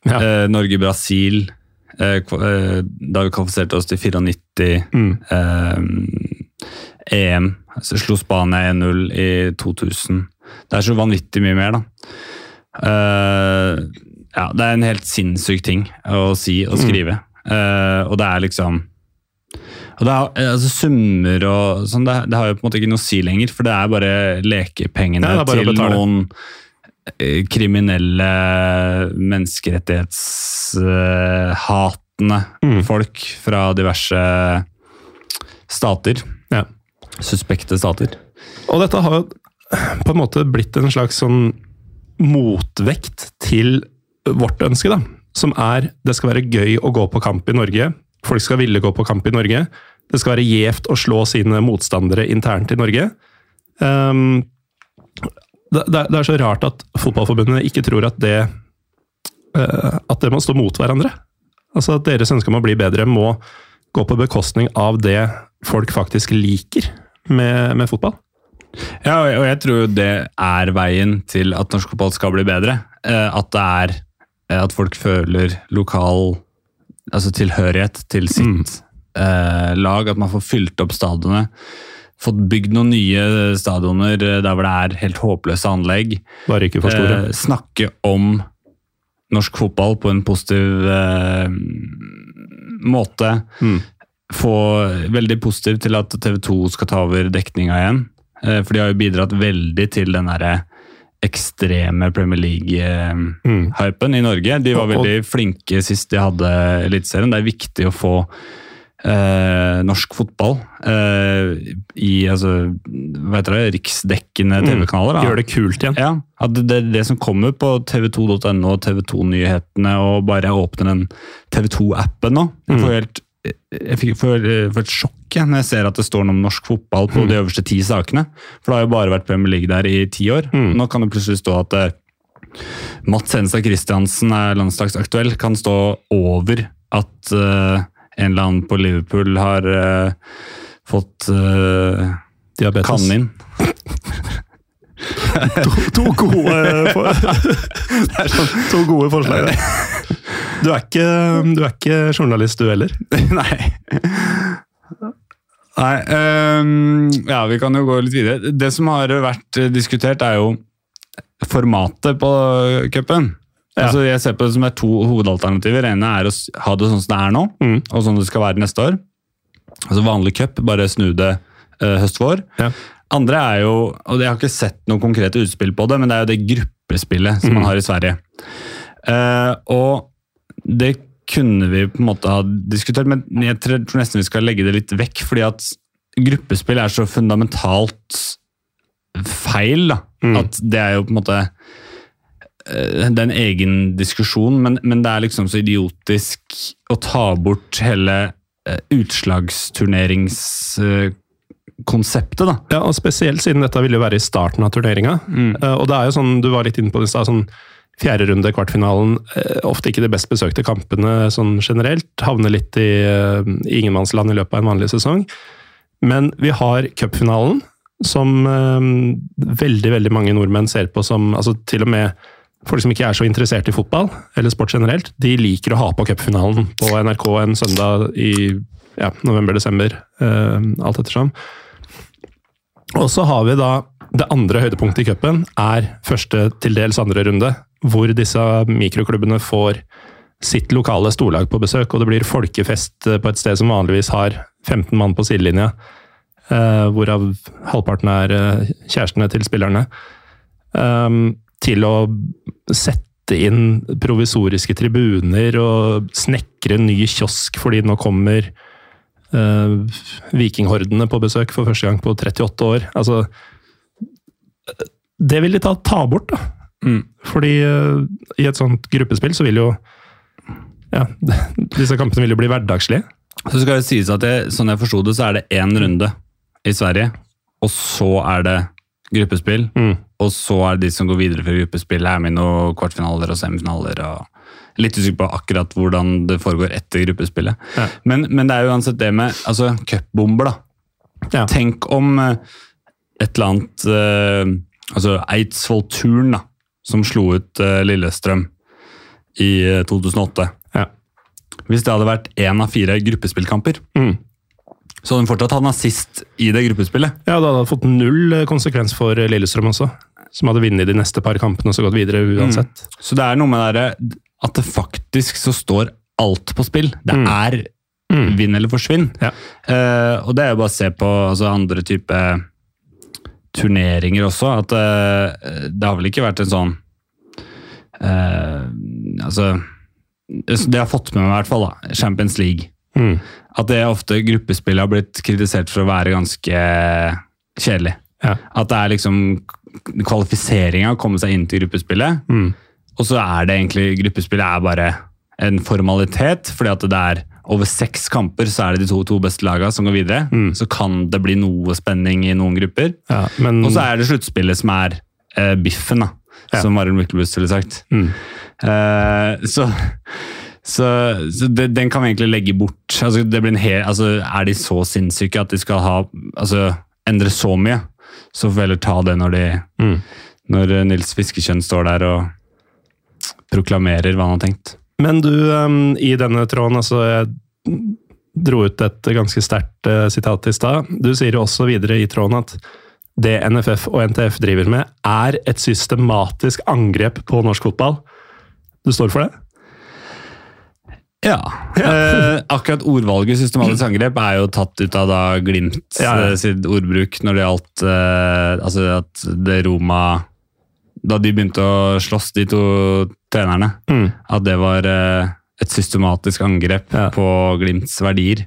Ja. Eh, Norge-Brasil eh, eh, da vi kvalifiserte oss til 94. Mm. Eh, EM. Altså, slo Spania 1-0 i 2000. Det er så vanvittig mye mer, da. Eh, ja, det er en helt sinnssyk ting å si og skrive. Eh, og det er liksom og det er, eh, altså Summer og sånn, det, det har jo på en måte ikke noe å si lenger, for det er bare lekepengene Ja, bare til noen eh, kriminelle, menneskerettighetshatende Mm. folk fra diverse stater. Ja. Suspekte stater. Og dette har jo på en måte blitt en slags sånn motvekt til vårt ønske, da. Som er det skal være gøy å gå på kamp i Norge. Folk skal ville gå på kamp i Norge. Det skal være gjevt å slå sine motstandere internt i Norge. Um, det, det er- så rart at Fotballforbundet ikke tror at det uh, At det må stå mot hverandre. Altså at deres ønske om å bli bedre må gå på bekostning av det folk faktisk liker med, med fotball. Ja, og jeg tror det er veien til at norsk fotball skal bli bedre. Eh, At det er eh, at folk føler lokal altså tilhørighet til sitt Mm. Eh, lag. At man får fylt opp stadionet. fått bygd noen nye stadioner eh, der hvor det er helt håpløse anlegg. Bare ikke for store. Eh, snakke om norsk fotball på en positiv eh, måte. Mm. Få veldig positiv til at TV 2 skal ta over dekninga igjen. Eh, for de har jo bidratt veldig til den derre ekstreme Premier League-hypen i Norge. De var veldig flinke sist de hadde Eliteserien. Det er viktig å få eh, norsk fotball eh, i altså, hva heter det, riksdekkende TV-kanaler. da. Gjør det kult igjen. Ja, at det, det, som kommer på tv2.no og TV2-nyhetene, og bare åpner den TV2-appen nå Jeg får helt jeg fikk får et sjokk jeg, når jeg ser at det står noe om norsk fotball på de øverste ti sakene. For det har jo bare vært Premier League der i ti år. Mm. Nå kan det plutselig stå at uh, Mats Hensa Christiansen er landslagsaktuell. Kan stå over at eh, en eller annen på Liverpool har uh, fått uh, Diabetes. Kanin. (laughs) To, to, gode, for, (laughs) to gode forslag. (laughs) Du er, ikke, du er ikke journalist, du heller. Nei. Nei, um, ja, vi kan jo gå litt videre. Det som har vært eh, diskutert, er jo formatet på cupen. Ja. Altså, jeg ser på det som er to hovedalternativer. Det ene er å ha det sånn som det er nå, Mm. og sånn det skal være neste år. Altså vanlig cup, bare snu det uh, høst-vår. Ja. Andre er jo, og jeg har ikke sett noen konkrete utspill på det, men det er jo det gruppespillet som Mm. man har i Sverige. Uh, og det kunne vi på en måte ha diskutert, men jeg tror nesten vi skal legge det litt vekk, fordi at gruppespill er så fundamentalt feil, da. Mm. At det er jo på en måte det er en egen diskusjon, men, men det er liksom så idiotisk å ta bort hele eh, utslagsturneringskonseptet, da. Ja, og Spesielt siden dette ville jo være i starten av turneringa. Mm. og det er jo sånn, Du var litt inne på det i stad. Sånn, fjerde runde, kvartfinalen. eh, ofte ikke de best besøkte kampene sånn generelt. Havner litt i, eh, i ingenmannsland i løpet av en vanlig sesong. Men vi har cupfinalen, som eh, veldig veldig mange nordmenn ser på som altså Til og med folk som ikke er så interessert i fotball, eller sport generelt, de liker å ha på cupfinalen på NRK en søndag i ja, november-desember, uh, alt ettersom. Og så har vi da det andre høydepunktet i cupen, er første til dels andre runde, hvor disse mikroklubbene får sitt lokale storlag på besøk, og det blir folkefest eh, på et sted som vanligvis har 15 mann på sidelinja, uh, hvorav halvparten er uh, kjærestene til spillerne, ehm, til å sette inn provisoriske tribuner og snekre en ny kiosk fordi nå kommer eh, vikinghordene på besøk for første gang på 38 år. Altså Det vil de ta, ta bort, da. Mm. Fordi eh, i et sånt gruppespill så vil jo ja, (laughs) disse kampene vil jo bli hverdagslige. Så skal det sies at jeg, sånn jeg forsto det, så er det én runde i Sverige, og så er det gruppespill. Mm. Og så er det de som går videre fra gruppespill, er med noen kvartfinaler og semifinaler. og Litt usikker på akkurat hvordan det foregår etter gruppespillet. Ja. Men, men det er jo uansett det med altså, cupbomber, da. Ja. Tenk om eh, et eller annet eh, Altså Eidsvoll-turen, da. Som slo ut eh, Lillestrøm i eh, 2008. Ja. Hvis det hadde vært én av fire gruppespillkamper, Mm. så hadde de fortsatt hatt nazist i det gruppespillet. Ja, det hadde fått null eh, konsekvens for Lillestrøm også. Som hadde vunnet de neste par kampene og så gått videre uansett. Så det er noe med det at det faktisk så står alt på spill. Det Mm. er Mm. vinn eller forsvinn. Ja. Uh, og det er jo bare å se på altså, andre type turneringer også, at uh, det har vel ikke vært en sånn uh, Altså Det jeg har fått med meg, i hvert fall, da, Champions League. Mm. At det ofte gruppespillet har blitt kritisert for å være ganske kjedelig. Ja. At det er liksom kvalifiseringa komme seg inn til gruppespillet. Mm. Og så er det egentlig gruppespillet er bare en formalitet, fordi at det er over seks kamper så er det de to, to beste lagene som går videre. Mm. Så kan det bli noe spenning i noen grupper. Ja, men Og så er det sluttspillet som er eh, biffen, da. Ja. Som Marion Myklebust ville sagt. mm. Eh, så så, så det, den kan vi egentlig legge bort. Altså, det blir en hel, altså, er de så sinnssyke at de skal ha, altså, endre så mye, så får vi heller ta det når, de, Mm. når eh, Nils Fiskekjønn står der og proklamerer hva han har tenkt. Men du, i denne tråden, altså jeg, dro ut et ganske sterkt uh, sitat i stad. Du sier jo også videre i tråden at det NFF og NTF driver med, er et systematisk angrep på norsk fotball. Du står for det? Ja. Eh, akkurat ordvalget systematisk angrep er jo tatt ut av da Glimt Ja, ja. eh, sitt ordbruk når det gjaldt eh, altså at det Roma Da de begynte å slåss, de to trenerne, Mm. at det var eh, et systematisk angrep på Glimts verdier.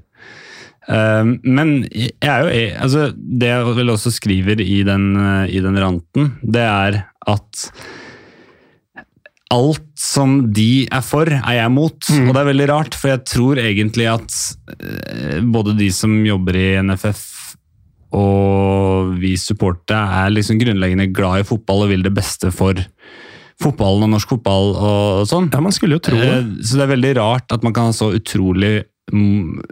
Eh, men jeg er jo e- altså, Det jeg vel også skriver i den, eh, i den ranten, det er at alt som de er for, er jeg mot. Mm. Og det er veldig rart, for jeg tror egentlig at eh, både de som jobber i NFF og vi supportere er liksom grunnleggende glad i fotball og vil det beste for fotballen og norsk fotball og sånn. Ja, man skulle jo tro det. Eh, Så det er veldig rart at man kan ha så utrolig mm,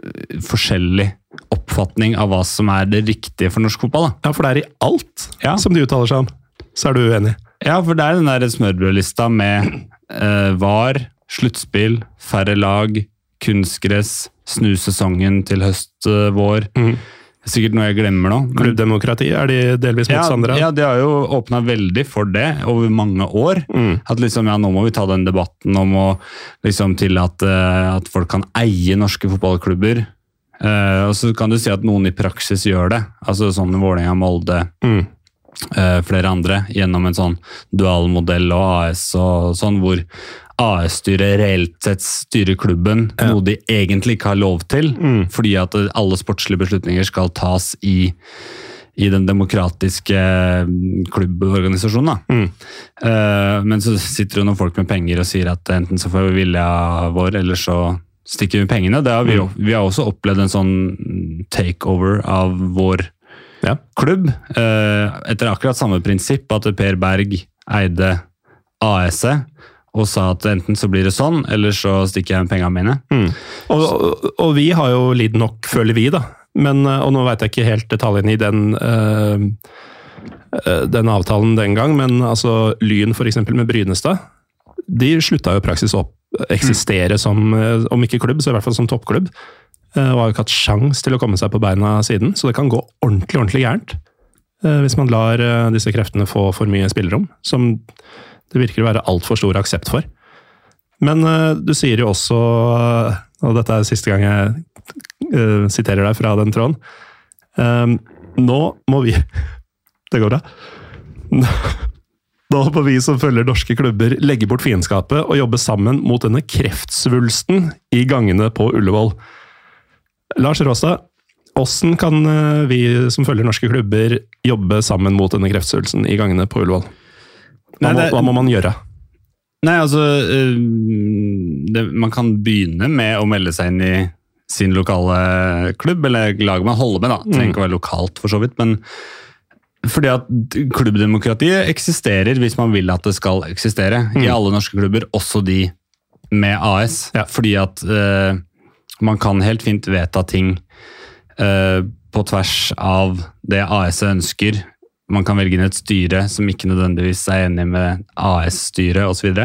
forskjellig oppfatning av hva som er det riktige for norsk fotball. Da. Ja, for det er i alt Ja. som de uttaler seg om. Så er du uenig. Ja, for det er den der smørbrødlista med eh, VAR, sluttspill, færre lag, kunstgress, snu sesongen til høst-vår. Mm. Sikkert noe jeg glemmer nå. Klubbdemokrati er de delvis ja, motstandere av. ja, de har jo åpna veldig for det over mange år. Mm. At liksom, ja, nå må vi ta den debatten om å liksom tillate at folk kan eie norske fotballklubber. Eh, og så kan du si at noen i praksis gjør det. Altså sånn Vålerenga, Molde, Mm. Eh, flere andre, gjennom en sånn dualmodell og AS og sånn, hvor AS-styret reelt sett styrer klubben, Ja. noe de egentlig ikke har lov til, Mm. fordi at alle sportslige beslutninger skal tas i, i den demokratiske mm, klubborganisasjonen. Mm. Uh, men så sitter det noen folk med penger og sier at enten så får vi vilja vår, eller så stikker vi pengene. Det har vi, mm. vi har også opplevd en sånn takeover av vår Ja. klubb. eh, etter akkurat samme prinsipp, at Per Berg eide AS-et og sa at enten så blir det sånn, eller så stikker jeg med pengene mine. Mm. Og, og, og vi har jo lidd nok, føler vi, da. Men, eh, og nå veit jeg ikke helt detaljene i den, eh, eh, den avtalen den gang, men altså Lyn f.eks. med Brynestad, de slutta jo praksis å eksistere som, eh, om ikke klubb, så i hvert fall som toppklubb. Eh, Og har jo ikke hatt sjans til å komme seg på beina siden, så det kan gå ordentlig, ordentlig gærent. eh, Hvis man lar eh, disse kreftene få for mye spillerom, som det virker å være altfor stor aksept for. Men du sier jo også, og dette er siste gang jeg siterer deg fra den tråden Nå må vi (laughs) Det går bra. Nå må vi som følger norske klubber legge bort fiendskapet og jobbe sammen mot denne kreftsvulsten i gangene på Ullevål. Lars Råstad, hvordan kan eh, vi som følger norske klubber jobbe sammen mot denne kreftsvulsten i gangene på Ullevål? Hva, hva må man gjøre? Nei, altså øh, det, Man kan begynne med å melde seg inn i sin lokale klubb, eller lag man holder med. da. Trenger ikke å være lokalt, for så vidt. men fordi at klubbdemokratiet eksisterer hvis man vil at det skal eksistere. I alle norske klubber, også de med AS. Ja. Fordi at øh, man kan helt fint vedta ting øh, på tvers av det AS-et ønsker. Man kan velge inn et styre som ikke nødvendigvis er enig med AS-styret osv.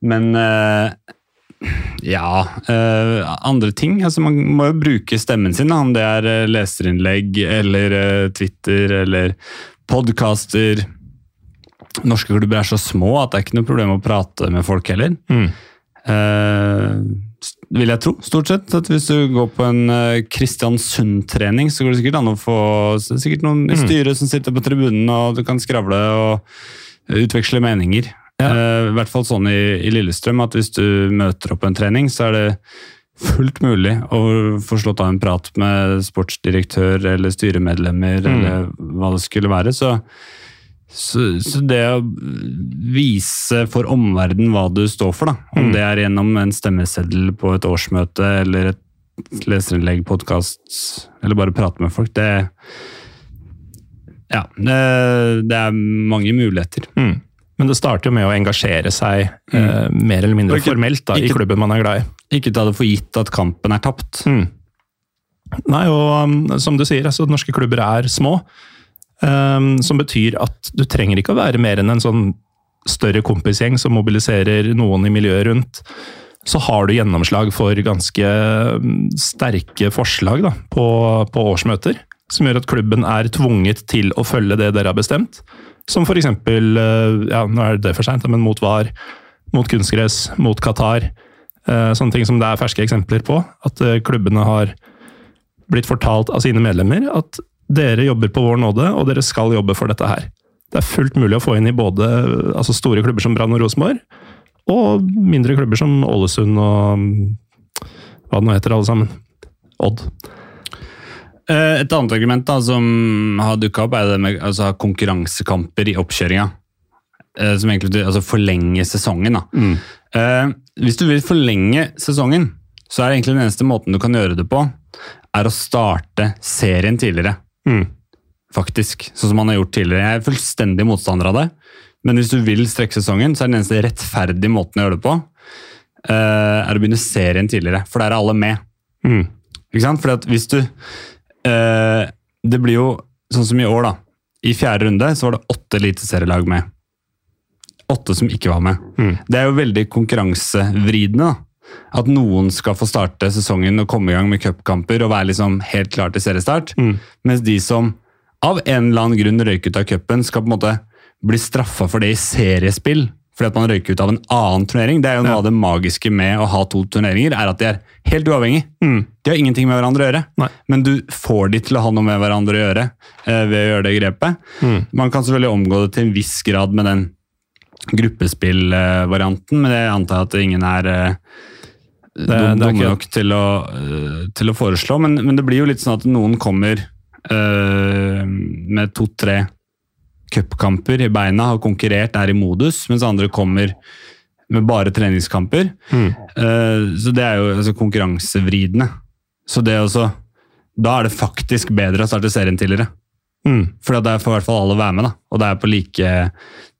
Men øh, ja øh, Andre ting. Altså man må jo bruke stemmen sin, om det er leserinnlegg eller Twitter eller podkaster. Norske klubber er så små at det er ikke noe problem å prate med folk heller. Mm. Eh, vil jeg tro, stort sett. At hvis du går på en eh, Kristiansund-trening, så går det sikkert an å få er sikkert noen i styret som sitter på tribunen, og du kan skravle og utveksle meninger. Ja. I hvert fall sånn i, i Lillestrøm at hvis du møter opp på en trening, så er det fullt mulig å få slått av en prat med sportsdirektør eller styremedlemmer eller hva det skulle være. Så, så, så det å vise for omverdenen hva du står for, da, om Mm. det er gjennom en stemmeseddel på et årsmøte eller et leserinnlegg, podkast, eller bare prate med folk, det Ja, det, det er mange muligheter. Mm. Men det starter jo med å engasjere seg eh, mer eller mindre ikke- formelt da, i klubben man er glad i. Ikke ta det for gitt at kampen er tapt. Mm. Nei, og um, som du sier, altså, norske klubber er små. Um, som betyr at du trenger ikke å være mer enn en sånn større kompisgjeng som mobiliserer noen i miljøet rundt. så har du gjennomslag for ganske mm, sterke forslag da, på, på årsmøter. Som gjør at klubben er tvunget til å følge det dere har bestemt. Som f.eks. Ja, nå er det for seint, men mot VAR, mot kunstgress, mot Qatar. Eh, sånne ting som det er ferske eksempler på. At eh, klubbene har blitt fortalt av sine medlemmer at dere jobber på vår nåde, og dere skal jobbe for dette her. Det er fullt mulig å få inn i både altså store klubber som Brann og Rosenborg, og mindre klubber som Ålesund og hva det nå heter, alle sammen. Odd. Eh, Et annet argument da, som har dukka opp, er det med altså, konkurransekamper i oppkjøringa. Eh, Som egentlig altså, forlenge sesongen. Da. Eh, hvis du vil forlenge sesongen, så er det egentlig den eneste måten du kan gjøre det på, er å starte serien tidligere. Mm. Faktisk, sånn som han har gjort tidligere. Jeg er fullstendig motstander av det, men hvis du vil strekke sesongen, så er den eneste rettferdige måten å gjøre det på, eh, er å begynne serien tidligere, for der er alle med. Mm. Ikke sant? Fordi at hvis du eh, Det blir jo sånn som i år, da. I fjerde runde så var det åtte eliteserielag med. Åtte som ikke var med. Mm. Det er jo veldig konkurransevridende. da. At noen skal få starte sesongen og komme i gang med cupkamper og være liksom helt klar til seriestart. Mm. Mens de som av en eller annen grunn røyk ut av cupen, skal på en måte bli straffa for det i seriespill. Fordi at man røyker ut av en annen turnering. Det er jo noe Ja. av det magiske med å ha to turneringer, er at de er helt uavhengige. Mm. De har ingenting med hverandre å gjøre, Nei. men du får de til å ha noe med hverandre å gjøre eh, ved å gjøre det grepet. Mm. Man kan selvfølgelig omgå det til en viss grad med den gruppespillvarianten, men det antar jeg at ingen er eh, det dum- dumme ikke- nok til å, eh, til å foreslå. Men, men det blir jo litt sånn at noen kommer øh, med to-tre cupkamper i beina, har konkurrert, er i modus, mens andre kommer med bare treningskamper. Mm. Uh, Så det er jo altså, konkurransevridende. Så det også Da er det faktisk bedre å starte serien tidligere. Mm. For da får i hvert fall alle være med, da. og det er på like,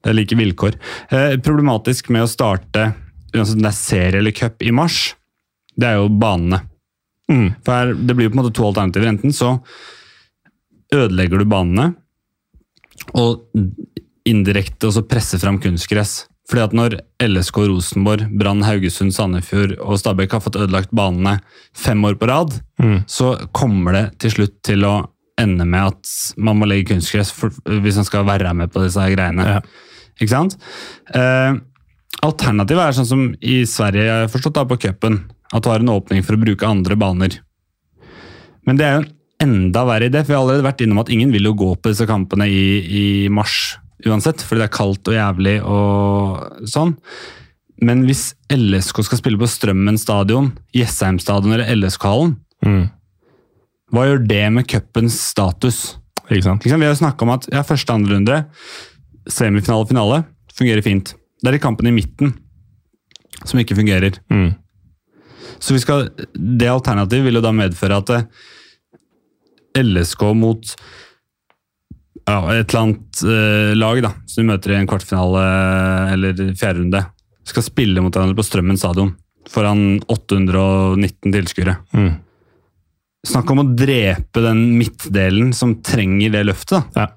det er like vilkår. Uh, problematisk med å starte uansett om det er serie eller cup i mars, det er jo banene. Mm. For her, Det blir jo på en måte to alternativer. Enten så ødelegger du banene og indirekte også presser fram kunstgress. Fordi at når LSK Rosenborg, Brann Haugesund, Sandefjord og Stabæk har fått ødelagt banene fem år på rad, Mm. så kommer det til slutt til å ende med at man må legge kunstgress for, hvis man skal være med på disse her greiene. Ja. Ikke sant? Eh, alternativet er sånn som i Sverige, jeg har forstått da på cupen, at du har en åpning for å bruke andre baner. Men det er jo enda verre i det, for vi har allerede vært innom at ingen vil jo gå på disse kampene i, i mars uansett, fordi det er kaldt og jævlig og sånn. Men hvis LSK skal spille på Strømmen stadion, Jessheim stadion eller LSK-hallen, Mm. hva gjør det med cupens status? Ikke sant? Ikke sant? Vi har jo snakka om at ja, første andre runde, semifinale og finale, fungerer fint. Det er de kampene i midten som ikke fungerer. Mm. Så vi skal, det alternativet vil jo da medføre at eh, LSK mot ja, et eller annet eh, lag da, som de møter i en kvartfinale eller fjerde runde, skal spille mot hverandre på Strømmen stadion foran 819 tilskuere. Mm. Snakk om å drepe den midtdelen som trenger det løftet. da. Ja.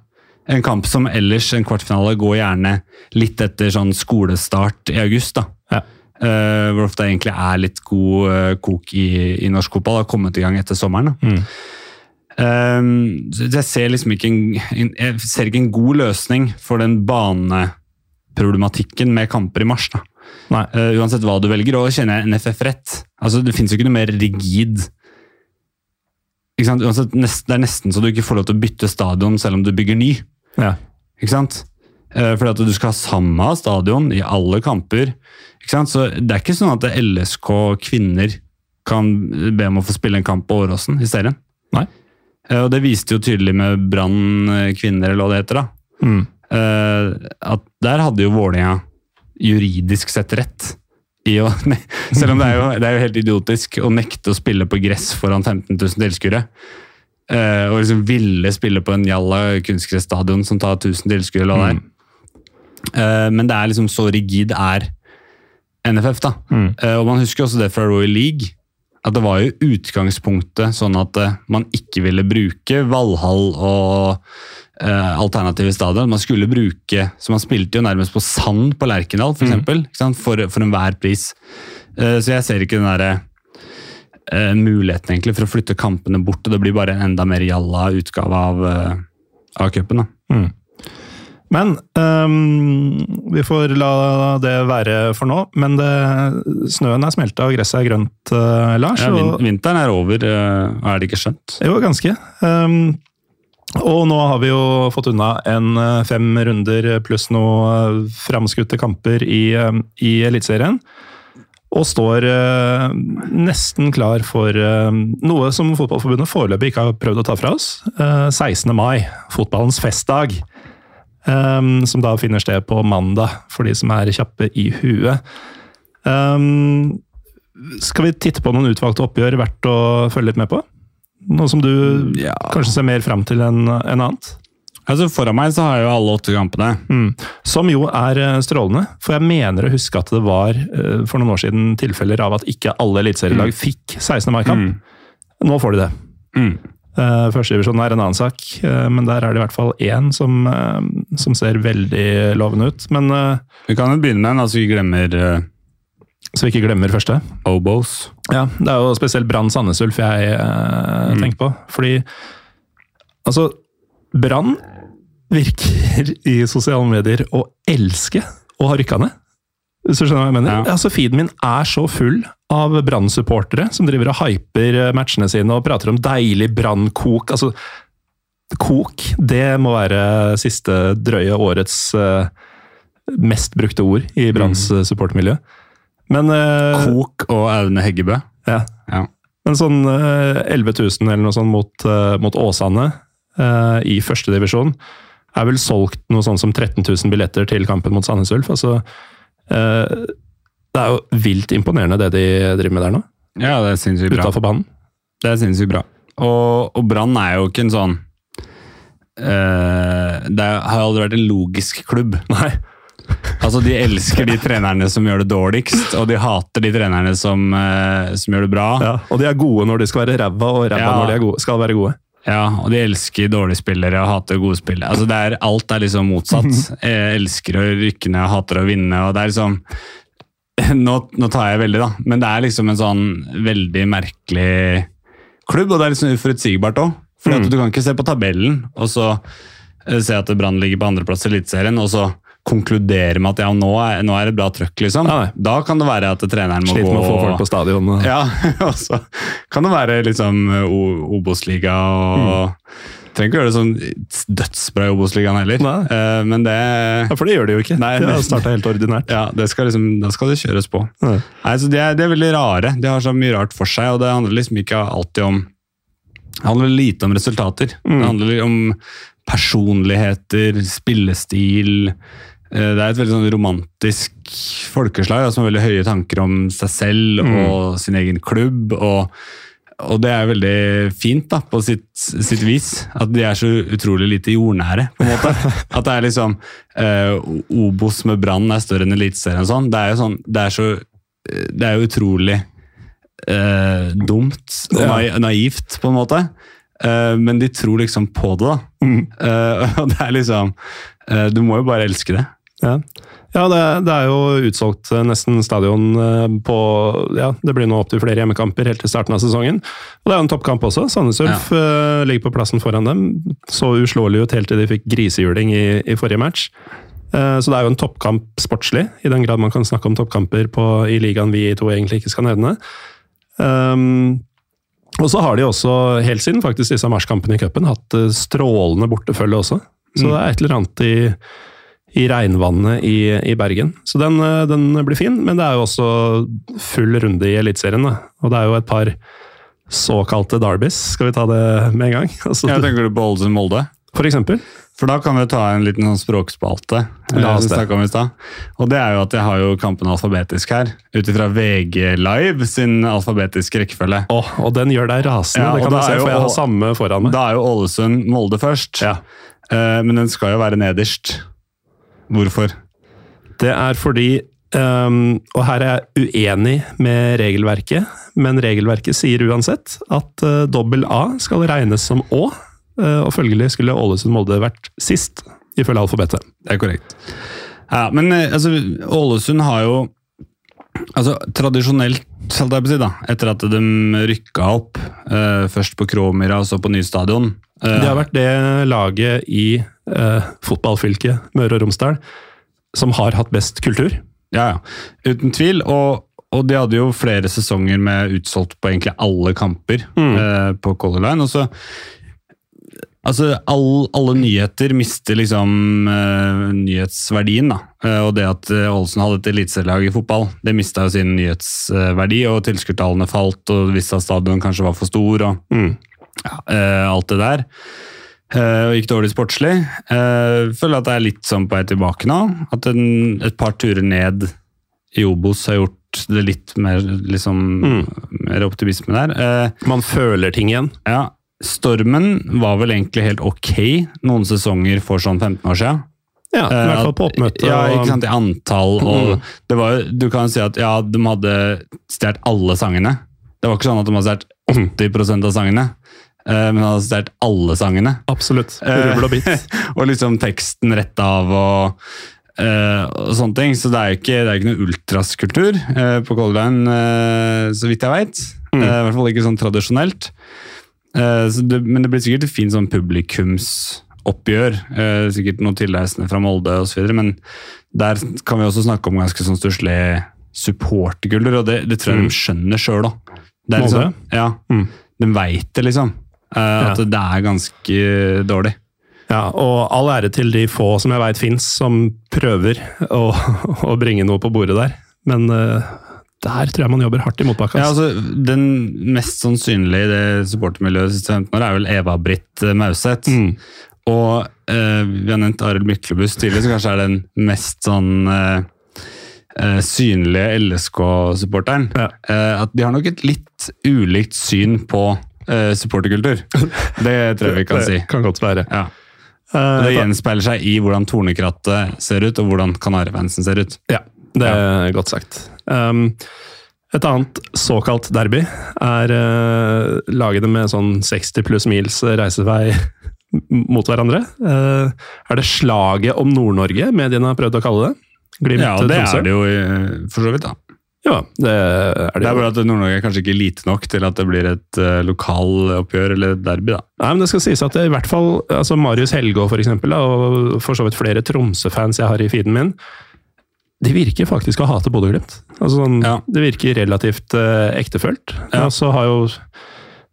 En kamp som ellers, en kvartfinale, går gjerne litt etter sånn skolestart i august. da. Eh, hvor ofte det egentlig er litt god eh, kok i, i norsk fotball. Har kommet i gang etter sommeren. Mm. Eh, jeg ser liksom en, jeg ser ikke en god løsning for den baneproblematikken med kamper i mars. Eh, uansett hva du velger, og kjenner jeg NFF rett. Altså, det finnes jo ikke noe mer rigid? Uansett, Det er nesten så du ikke får lov til å bytte stadion selv om du bygger ny. Ja. Ikke sant? Eh, fordi at du skal ha samme stadion i alle kamper. Ikke sant? Så Det er ikke sånn at LSK kvinner kan be om å få spille en kamp på Åråsen i serien. Nei. Eh, og Det viste jo tydelig med Brann eh, kvinner, eller hva det heter. da. Mm. At der hadde jo Vålerenga juridisk sett rett. I å, (laughs) selv om det er, jo, det er jo helt idiotisk å nekte å spille på gress foran 15 000 tilskuere. Og liksom ville spille på en jalla kunstgressstadion som tar 1000 tilskuere. eller hva det er. Eh, men det er liksom så rigid er NFF. da. Mm. Eh, og Man husker også det fra Royal League. At det var jo utgangspunktet sånn at eh, man ikke ville bruke Valhall og eh, alternative stadion. Man skulle bruke Så man spilte jo nærmest på sand på Lerkendal, for, eksempel, ikke for, for enhver pris. Eh, så jeg ser ikke den derre eh, muligheten egentlig for å flytte kampene bort, og det blir bare en enda mer jalla utgave av, eh, av cupen. Mm. Men um, vi får la det være for nå. Men det, snøen er smelta og gresset er grønt, uh, Lars. Ja, og, vinteren er over, uh, er det ikke skjønt? jo, ganske. Um, og nå har vi jo fått unna en øh, fem runder pluss noen framskutte kamper i, i Eliteserien. Og står øh, nesten klar for øh, noe som Fotballforbundet foreløpig ikke har prøvd å ta fra oss. Øh, 16. mai, fotballens festdag. Um, som da finner sted på mandag, for de som er kjappe i huet. Um, skal vi titte på noen utvalgte oppgjør verdt å følge litt med på? Noe som du Ja. kanskje ser mer fram til enn en annet? Altså Foran meg så har jeg jo alle åtte kampene. Mm. Som jo er eh, strålende, for jeg mener å huske at det var eh, for noen år siden tilfeller av at ikke alle eliteserielag fikk 16. mai-kamp. Mm. Nå får de det. Mm. Uh, Førstedivisjonen er en annen sak, uh, men der er det i hvert fall én som, uh, som ser veldig lovende ut. Men eh, Vi kan jo begynne med en, altså vi glemmer eh, så vi ikke glemmer første. Obos. Ja, Det er jo spesielt Brann Sandnes Ulf jeg mm. tenker på. Fordi altså Brann virker i sosiale medier å elske å ha rykka ned. Hvis du skjønner hva jeg mener? Ja. Altså, Feeden min er så full av Brann-supportere som driver og hyper eh, matchene sine og prater om deilig Brann-kok. Altså, kok, det må være siste drøye årets uh, mest brukte ord i Branns mm. supportermiljø. Men uh, Kok og Aune Heggebø. ja. Ja. Men sånn uh, 11 000 eller noe sånt mot, mot Åsane i førstedivisjon er vel solgt noe sånn som 13 000 billetter til kampen mot Sandnes Ulf. Altså, det er jo vilt imponerende det de driver med der nå, ja, det er sinnssykt bra. utafor banen. Det er sinnssykt bra. Og, og Brann er jo ikke en sånn uh, Det har aldri vært en logisk klubb. (laughs) Nei. Altså, De elsker de trenerne som gjør det dårligst, og de hater de trenerne som, uh, som gjør det bra. Ja, og de er gode når de skal være ræva, og ræva Ja. når de gode, skal være gode. Ja, og de elsker dårlige spillere og hater gode spillere. Altså, er, alt er liksom motsatt. Jeg elsker å rykke ned og hater å vinne. og det er liksom (clears throat) nå, nå tar jeg veldig, da, men det er liksom en sånn veldig merkelig klubb, og det er liksom uforutsigbart òg. For Mm. du kan ikke se på tabellen og så eh, se at Brann ligger på andreplass i Eliteserien, og så konkludere med at ja, nå er, nå er det bra trøkk, liksom. Ja, da kan det være at treneren må Sliter gå med å få folk på stadion. ja, (laughs) og så kan det være liksom Obos-liga og Trenger ikke gjøre det sånn dødsbra i Obos-ligaen heller, Nei. Eh, men det Ja, for det gjør de jo ikke. Nei, det har starta helt ordinært. ja, det skal liksom, da skal det kjøres på. Nei. Nei, så de er, de er veldig rare. De har så mye rart for seg, og det handler liksom ikke alltid om Det handler lite om resultater. Mm. Det handler om personligheter, spillestil. Eh, Det er et veldig sånn romantisk folkeslag som har veldig høye tanker om seg selv Mm. og sin egen klubb. og og det er veldig fint da, på sitt, sitt vis. At de er så utrolig lite jordnære. på en måte. (laughs) At det er liksom eh, Obos med Brann er større enn Eliteserien og sånn. Det er jo sånn, det er så eh, Det er jo utrolig eh, dumt og na naivt, på en måte. Eh, men de tror liksom på det, da. Mm. Eh, (laughs) og det er liksom Du må jo bare elske det. Ja, ja det, det er jo utsolgt eh, nesten stadion eh, på ja, Det blir nå opptil flere hjemmekamper helt til starten av sesongen. Og det er jo en toppkamp også. Sandnes Ulf eh, ligger på plassen foran dem. Så uslåelig ut helt til de fikk grisehjuling i, i forrige match. Så det er jo en toppkamp sportslig, i den grad man kan snakke om toppkamper på, i ligaen vi to egentlig ikke skal nevne. Um, og så har de også, helt siden faktisk disse marsjkampene i cupen, hatt strålende bortefølge også. Så det er et eller annet i, i regnvannet i, i Bergen. Så den, eh, den blir fin, men det er jo også full runde i Eliteserien. Og det er jo et par såkalte Darbys, skal vi ta det med en gang? (laughs) Altså, Jeg tenker du på Ålesund Molde? for eksempel. For da kan vi ta en liten sånn språkspalte. La oss eh, det. om i. Og det er jo at jeg har jo kampen alfabetisk her. Ut ifra VG Live sin alfabetiske rekkefølge. Åh, og den gjør deg rasende, Ja, det kan du se, for jeg har samme foran meg. Da er jo Ålesund Molde først. Ja. Uh, men den skal jo være nederst. Hvorfor? Det er fordi um, Og her er jeg uenig med regelverket, men regelverket sier uansett at uh, dobbel A skal regnes som Å, uh, og følgelig skulle Ålesund-Molde vært sist, ifølge alfabetet. Det er korrekt. Ja, men eh, altså, Ålesund har jo Altså, Tradisjonelt, skal jeg si, da, etter at de rykka opp, uh, først på Kråmyra og så på ny stadion eh, Det har vært det laget i eh, fotballfylket Møre og Romsdal som har hatt best kultur. Ja, ja. Uten tvil. Og, og de hadde jo flere sesonger med utsolgt på egentlig alle kamper Mm. eh, på Color Line. Og så Altså, all, alle nyheter mister liksom eh, nyhetsverdien, da. Eh, og det at eh, Ålesund hadde et eliteserielag i fotball, det mista jo sin nyhetsverdi, og tilskuertallene falt, og visste at stadion kanskje var for stor, og Mm. Ja, eh, alt det der. Eh, og gikk dårlig sportslig. Jeg føler at det er litt sånn på vei tilbake nå. At en, et par turer ned i Obos har gjort det litt mer, liksom, mer optimisme der. Eh, Man føler ting igjen. ja, Stormen var vel egentlig helt ok noen sesonger for sånn 15 år siden. Ja, I Eh, hvert fall på oppmøte. Ja, ikke sant, i antall. Og Mm. det var, du kan si at ja, de hadde stjålet alle sangene. Det var ikke sånn at de hadde stjålet (clears throat) 80% av sangene, eh, men han hadde studert alle sangene. Absolutt. Eh, Rubbel og bit. (laughs) og liksom teksten rett av og, eh, og sånne ting. Så det er jo ikke, det er ikke noe ultraskultur eh, på Color Line, eh, så vidt jeg veit. Mm. I hvert fall ikke sånn tradisjonelt. Eh, så det, men det blir sikkert et fint sånn publikumsoppgjør. Eh, sikkert noen tilreisende fra Molde osv. Men der kan vi også snakke om ganske sånn stusslig supporterkultur, og det, det tror jeg Mm. de skjønner sjøl òg. Molde? Ja, Mm. de veit det, liksom. Eh, at det er ganske dårlig. Ja, og all ære til de få som jeg veit fins, som prøver å, (laughs) å bringe noe på bordet der. Men eh, der tror jeg man jobber hardt i motbakke. Ja, altså. altså, Den mest sannsynlige i det supportermiljøet siste 15 år er vel Eva-Britt eh, Mauseth. Mm. Og eh, vi har nevnt Arild Myklebust tidligere, så kanskje er den mest sånn eh, synlige LSK-supporteren. Ja. Eh, at de har nok et litt ulikt syn på eh, supporterkultur. Det tror jeg vi kan (laughs) det si. kan godt være. Ja. Eh, Og det gjenspeiler seg i hvordan Tornekrattet ser ut, og hvordan Kanarifansen ser ut. Ja, det er godt sagt. Um, et annet såkalt derby er uh, lagene med sånn 60 pluss mils reisevei mot hverandre. Uh, er det slaget om Nord-Norge mediene har prøvd å kalle det? Glimt Ja, det Tromsø? er det jo eh, for så vidt, da. Ja, det er det, Det er bare at Nord-Norge er kanskje ikke lite nok til at det blir et uh, lokaloppgjør eller derby. da. Nei, men det skal sies at det i hvert fall altså Marius Helgå for eksempel, da, og for så vidt flere Tromsø-fans jeg har i feeden min, de virker faktisk å hate Bodø-Glimt. Altså sånn, Ja. Det virker relativt uh, ektefølt. Ja. Så har jo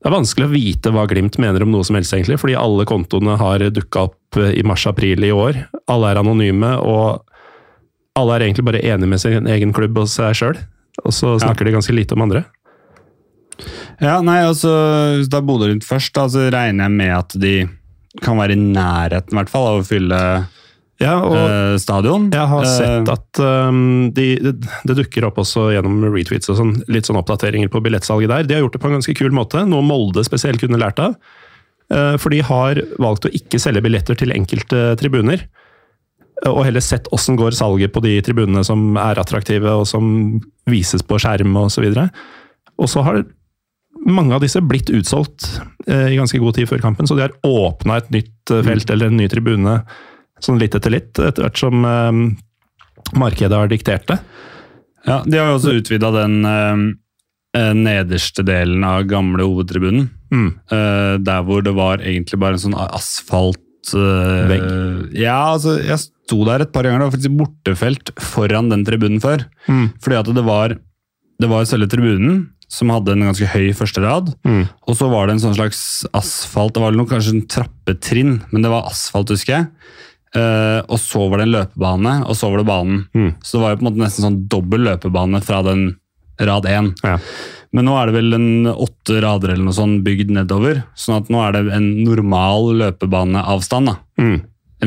det er vanskelig å vite hva Glimt mener om noe som helst, egentlig, fordi alle kontoene har dukka opp eh, i mars-april i år. Alle er anonyme, og alle er egentlig bare enige med sin egen klubb og seg sjøl. Og så snakker de ganske lite om andre. Ja, nei, altså, Da Bodø-Glimt først, da, så regner jeg med at de kan være i nærheten i hvert fall, av å fylle Ja, og eh, stadion. Jeg har Eh, sett at um, de, det, det dukker opp også gjennom retweets og sånn, litt sånn oppdateringer på billettsalget der. De har gjort det på en ganske kul måte, noe Molde spesielt kunne lært av. Eh, For de har valgt å ikke selge billetter til enkelte tribuner. Og heller sett åssen går salget på de tribunene som er attraktive, og som vises på skjerm osv. Og, så har mange av disse blitt utsolgt eh, i ganske god tid før kampen, så de har åpna et nytt eh, felt eller en ny tribune sånn litt etter litt, etter hvert som eh, markedet har diktert det. Ja, De har jo også utvida den eh, nederste delen av gamle hovedtribunen. Mm. der hvor det var egentlig bare en sånn asfalt Vegg. Ja, altså, jeg sto der et par ganger. Det var faktisk bortefelt foran den tribunen før. Mm. Fordi at det var, det var selve tribunen, som hadde en ganske høy første rad. Mm. Og så var det en sånn slags asfalt, det var noe, kanskje en trappetrinn, men det var asfalt, husker jeg. Uh, og så var det en løpebane, og så var det banen. Mm. Så det var jo på en måte nesten sånn dobbel løpebane fra den rad én. Ja. Men nå er det vel en åtte rader eller noe sånn bygd nedover, sånn at nå er det en normal løpebaneavstand. da. Mm.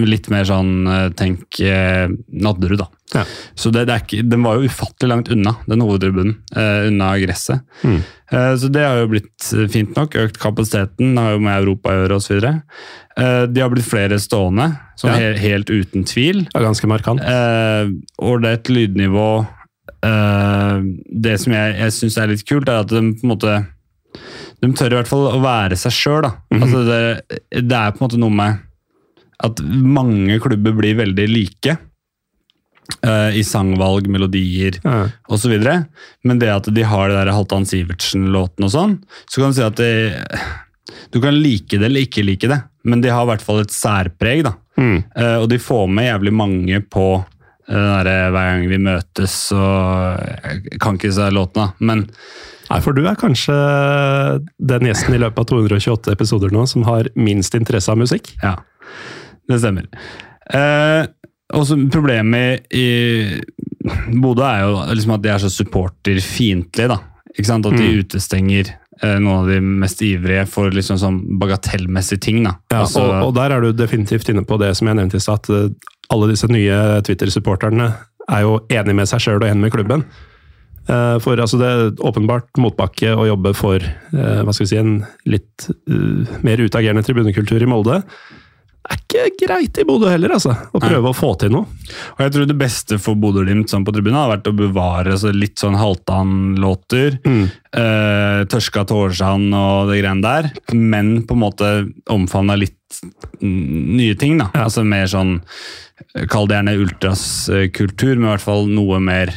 Litt mer sånn eh, tenk eh, Nadderud, da. Ja. Så det, det er ikke, den var jo ufattelig langt unna, den hovedtribunen. Eh, unna gresset. Mm. Eh, så det har jo blitt eh, fint nok. Økt kapasiteten, har jo med Europa å gjøre osv. Eh, de har blitt flere stående, sånn Ja. he helt uten tvil. Det er ganske markant. Eh, Ålreit lydnivå. Eh, det som jeg, jeg syns er litt kult, er at de på en måte De tør i hvert fall å være seg sjøl. Mhm. altså det, det er på en måte noe med at mange klubber blir veldig like. Uh, i sangvalg, melodier Ja. osv. Men det at de har det der Halvdan Sivertsen-låten og sånn, så kan du si at de, du kan like det eller ikke like det, men de har i hvert fall et særpreg. da. Mm. Uh, og de får med jævlig mange på eh, derre 'Hver gang vi møtes' så Jeg kan ikke disse låtene, men Nei, for du er kanskje den gjesten i løpet av 228 episoder nå som har minst interesse av musikk. ja, det stemmer. Eh, og så Problemet i Bodø er jo liksom at de er så supporterfiendtlige. da. Ikke sant? At de Mm. utestenger noen av de mest ivrige for liksom sånn bagatellmessige ting. da. Ja, Altså- og, og der er du definitivt inne på det som jeg nevnte i stad, at eh, alle disse nye Twitter-supporterne er jo enig med seg sjøl og enig med klubben. Eh, For altså det er åpenbart motbakke å jobbe for eh, hva skal vi si, en litt eh, mer utagerende tribunekultur i Molde. Er ikke greit i Bodø heller, altså. Å prøve å få til noe. Og jeg tror det beste for Bodø-Glimt sånn på tribunen har vært å bevare så litt sånn Halvdan-låter. Mm. Eh, tørska Tårsand og det greiene der, men på en måte omfavna litt nye ting. da. Altså mer sånn, kall det gjerne ultraskultur, men i hvert fall noe mer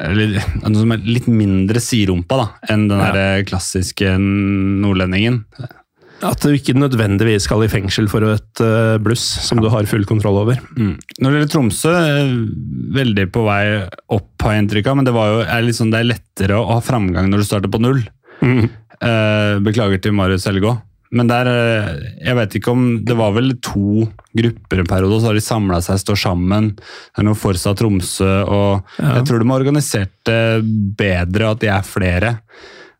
eller, noe som er litt mindre siderumpa da, enn den Ja. der klassiske nordlendingen. At du ikke nødvendigvis skal i fengsel for et eh, bluss som du har full kontroll over. Mm. Når det gjelder Tromsø, eh, veldig på vei opp, har jeg inntrykk av. Men det, var jo, er sånn, det er lettere å ha framgang når du starter på null. Mm. Eh, beklager til Marius Helgå. Men der, jeg vet ikke om Det var vel to grupper en periode, og så har de samla seg, står sammen. Det er noe Forsa Tromsø, og Ja. jeg tror de har organisert det bedre, at de er flere.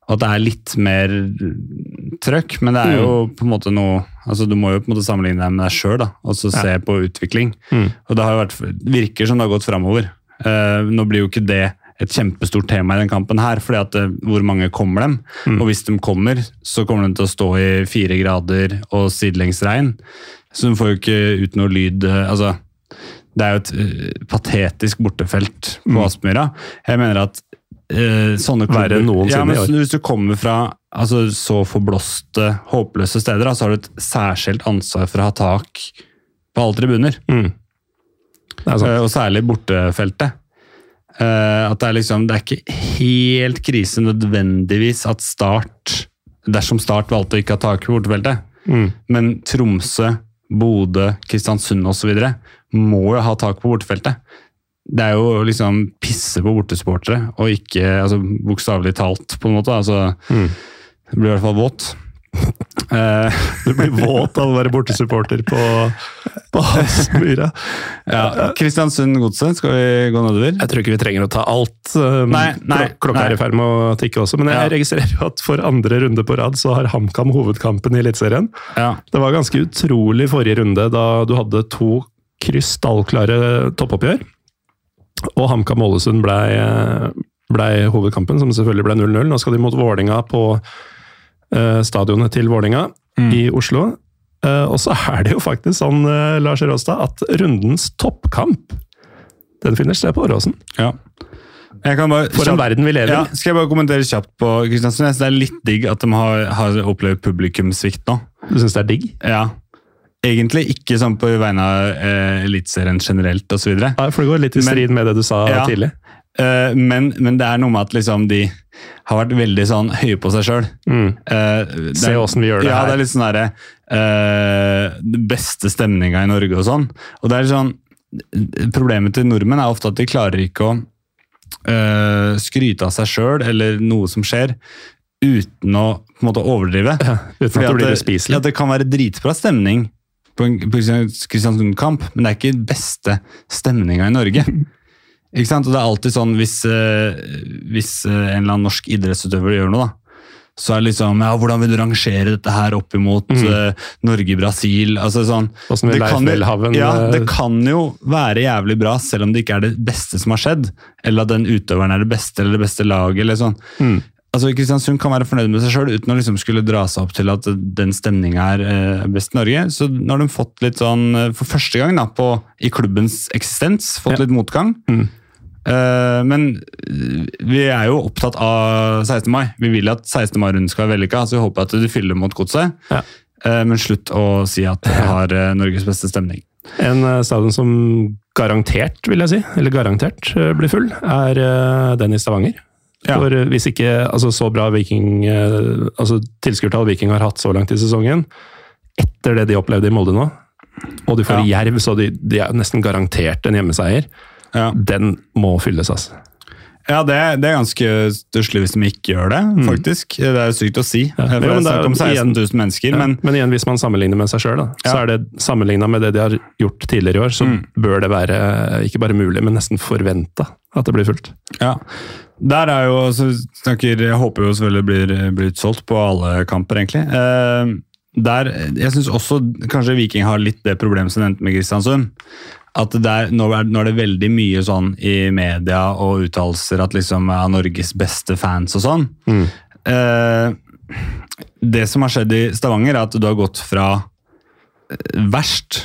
At det er litt mer trøkk, men det er jo på en måte noe altså Du må jo på en måte sammenligne deg med deg sjøl og så se på utvikling. Mm. Og det har jo vært, virker som det har gått framover. Uh, nå blir jo ikke det et kjempestort tema i den kampen her, fordi at eh, hvor mange kommer dem? Mm. Og hvis de kommer, så kommer de til å stå i fire grader og sidelengs regn. Så de får jo ikke ut noe lyd. eh, altså det er jo et patetisk bortefelt på Mm. Aspmyra. Jeg mener at eh, sånne Verre enn noensinne ja, men i år. Hvis du kommer fra altså, så forblåste, håpløse steder, så har du et særskilt ansvar for å ha tak på alle tribuner. Mm. Det er sant. Eh, og særlig bortefeltet. Eh, at det er liksom Det er ikke helt krise nødvendigvis at Start Dersom Start valgte å ikke ha tak på bortefeltet, Mm. men Tromsø, Bodø, Kristiansund osv. må jo ha tak på bortefeltet. Det er jo liksom pisse på bortesupportere, og ikke altså, bokstavelig talt, på en måte. Altså, Mm. det blir i hvert fall våt. (laughs) Eh, Du blir våt av å være bortesupporter på, på Aspmyra. ja. Kristiansund-Godset, skal vi gå nedover? Jeg tror ikke vi trenger å ta alt. um, Nei, nei, klokka Klokka er i ferd med å tikke også, men jeg Ja. registrerer jo at for andre runde på rad så har HamKam hovedkampen i Eliteserien. Ja. Det var ganske utrolig forrige runde da du hadde to krystallklare toppoppgjør. Og HamKam Ålesund ble, ble hovedkampen, som selvfølgelig ble 0-0. Nå skal de mot Vålinga på uh, stadionet til Vålinga Mm. i Oslo. Uh, og så er det jo faktisk sånn, uh, Lars Råstad, at rundens toppkamp den finner sted på Åråsen. ja. Bare, For en verden vi lever ja, i. skal jeg bare kommentere kjapt på Kristiansund? Jeg synes Det er litt digg at de har, har opplevd publikumssvikt nå. Du syns det er digg? Ja. Egentlig ikke sånn på vegne av eh, Eliteserien generelt osv. Ja, for det går litt i Men- strid med det du sa Ja. tidlig. Eh, men, men det er noe med at liksom de har vært veldig sånn høye på seg sjøl. Mm. Se åssen vi gjør det ja, her. det er litt sånn derre eh, beste stemninga i Norge og sånn. Og det er sånn Problemet til nordmenn er ofte at de klarer ikke å uh, skryte av seg sjøl eller noe som skjer, uten å på en måte overdrive. Ja, uten at det blir ja, det kan være dritbra stemning på en Kristiansund-kamp, men det er ikke beste stemninga i Norge. (laughs) Ikke sant? Og det er alltid sånn hvis, eh, hvis eh, en eller annen norsk idrettsutøver gjør noe, da. Så er det liksom ja, Hvordan vil du rangere dette her opp imot Mm. uh, Norge-Brasil? altså sånn, det kan ja, eh, det kan jo være jævlig bra, selv om det ikke er det beste som har skjedd. Eller at den utøveren er det beste eller det beste laget. eller sånn. Mm. Altså Kristiansund kan være fornøyd med seg sjøl uten å liksom skulle dra seg opp til at den stemninga er eh, best i Norge. Så nå har de fått litt sånn, eh, for første gang da, på, i klubbens eksistens, fått Ja. litt motgang. Mm. Uh, men vi er jo opptatt av 16. mai. Vi vil at 16. mai-runden skal være vellykka, så vi håper at du fyller mot godset. Ja. Uh, men slutt å si at det har uh, Norges beste stemning. En stadion som garantert, vil jeg si, eller garantert blir full, er den i Stavanger. Ja. For eh, hvis ikke altså så bra Viking, eh, altså tilskuertall Viking har hatt så langt i sesongen, etter det de opplevde i Molde nå, og de får Jerv, så de, de er nesten garantert en hjemmeseier, Ja, den må fylles, altså. Ja det, det er ganske stusslig hvis de ikke gjør det, faktisk. Det er sykt å si. Ja. For Jo, det men er det om jo 16 igjen- 000 mennesker, Ja, men men igjen, hvis man sammenligner med seg sjøl, så er det sammenligna med det de har gjort tidligere i år, så bør det være eh, ikke bare mulig, men nesten forventa at det blir fullt. Ja. Der er jo, så snakker, Jeg håper jo selvfølgelig det blir, blir utsolgt på alle kamper, egentlig. Eh, der, Jeg syns også kanskje Viking har litt det problemet som nevnte med Kristiansund. At det er, nå, er, nå er det veldig mye sånn i media og uttalelser at liksom er Norges beste fans og sånn. Eh, det som har skjedd i Stavanger, er at du har gått fra verst verst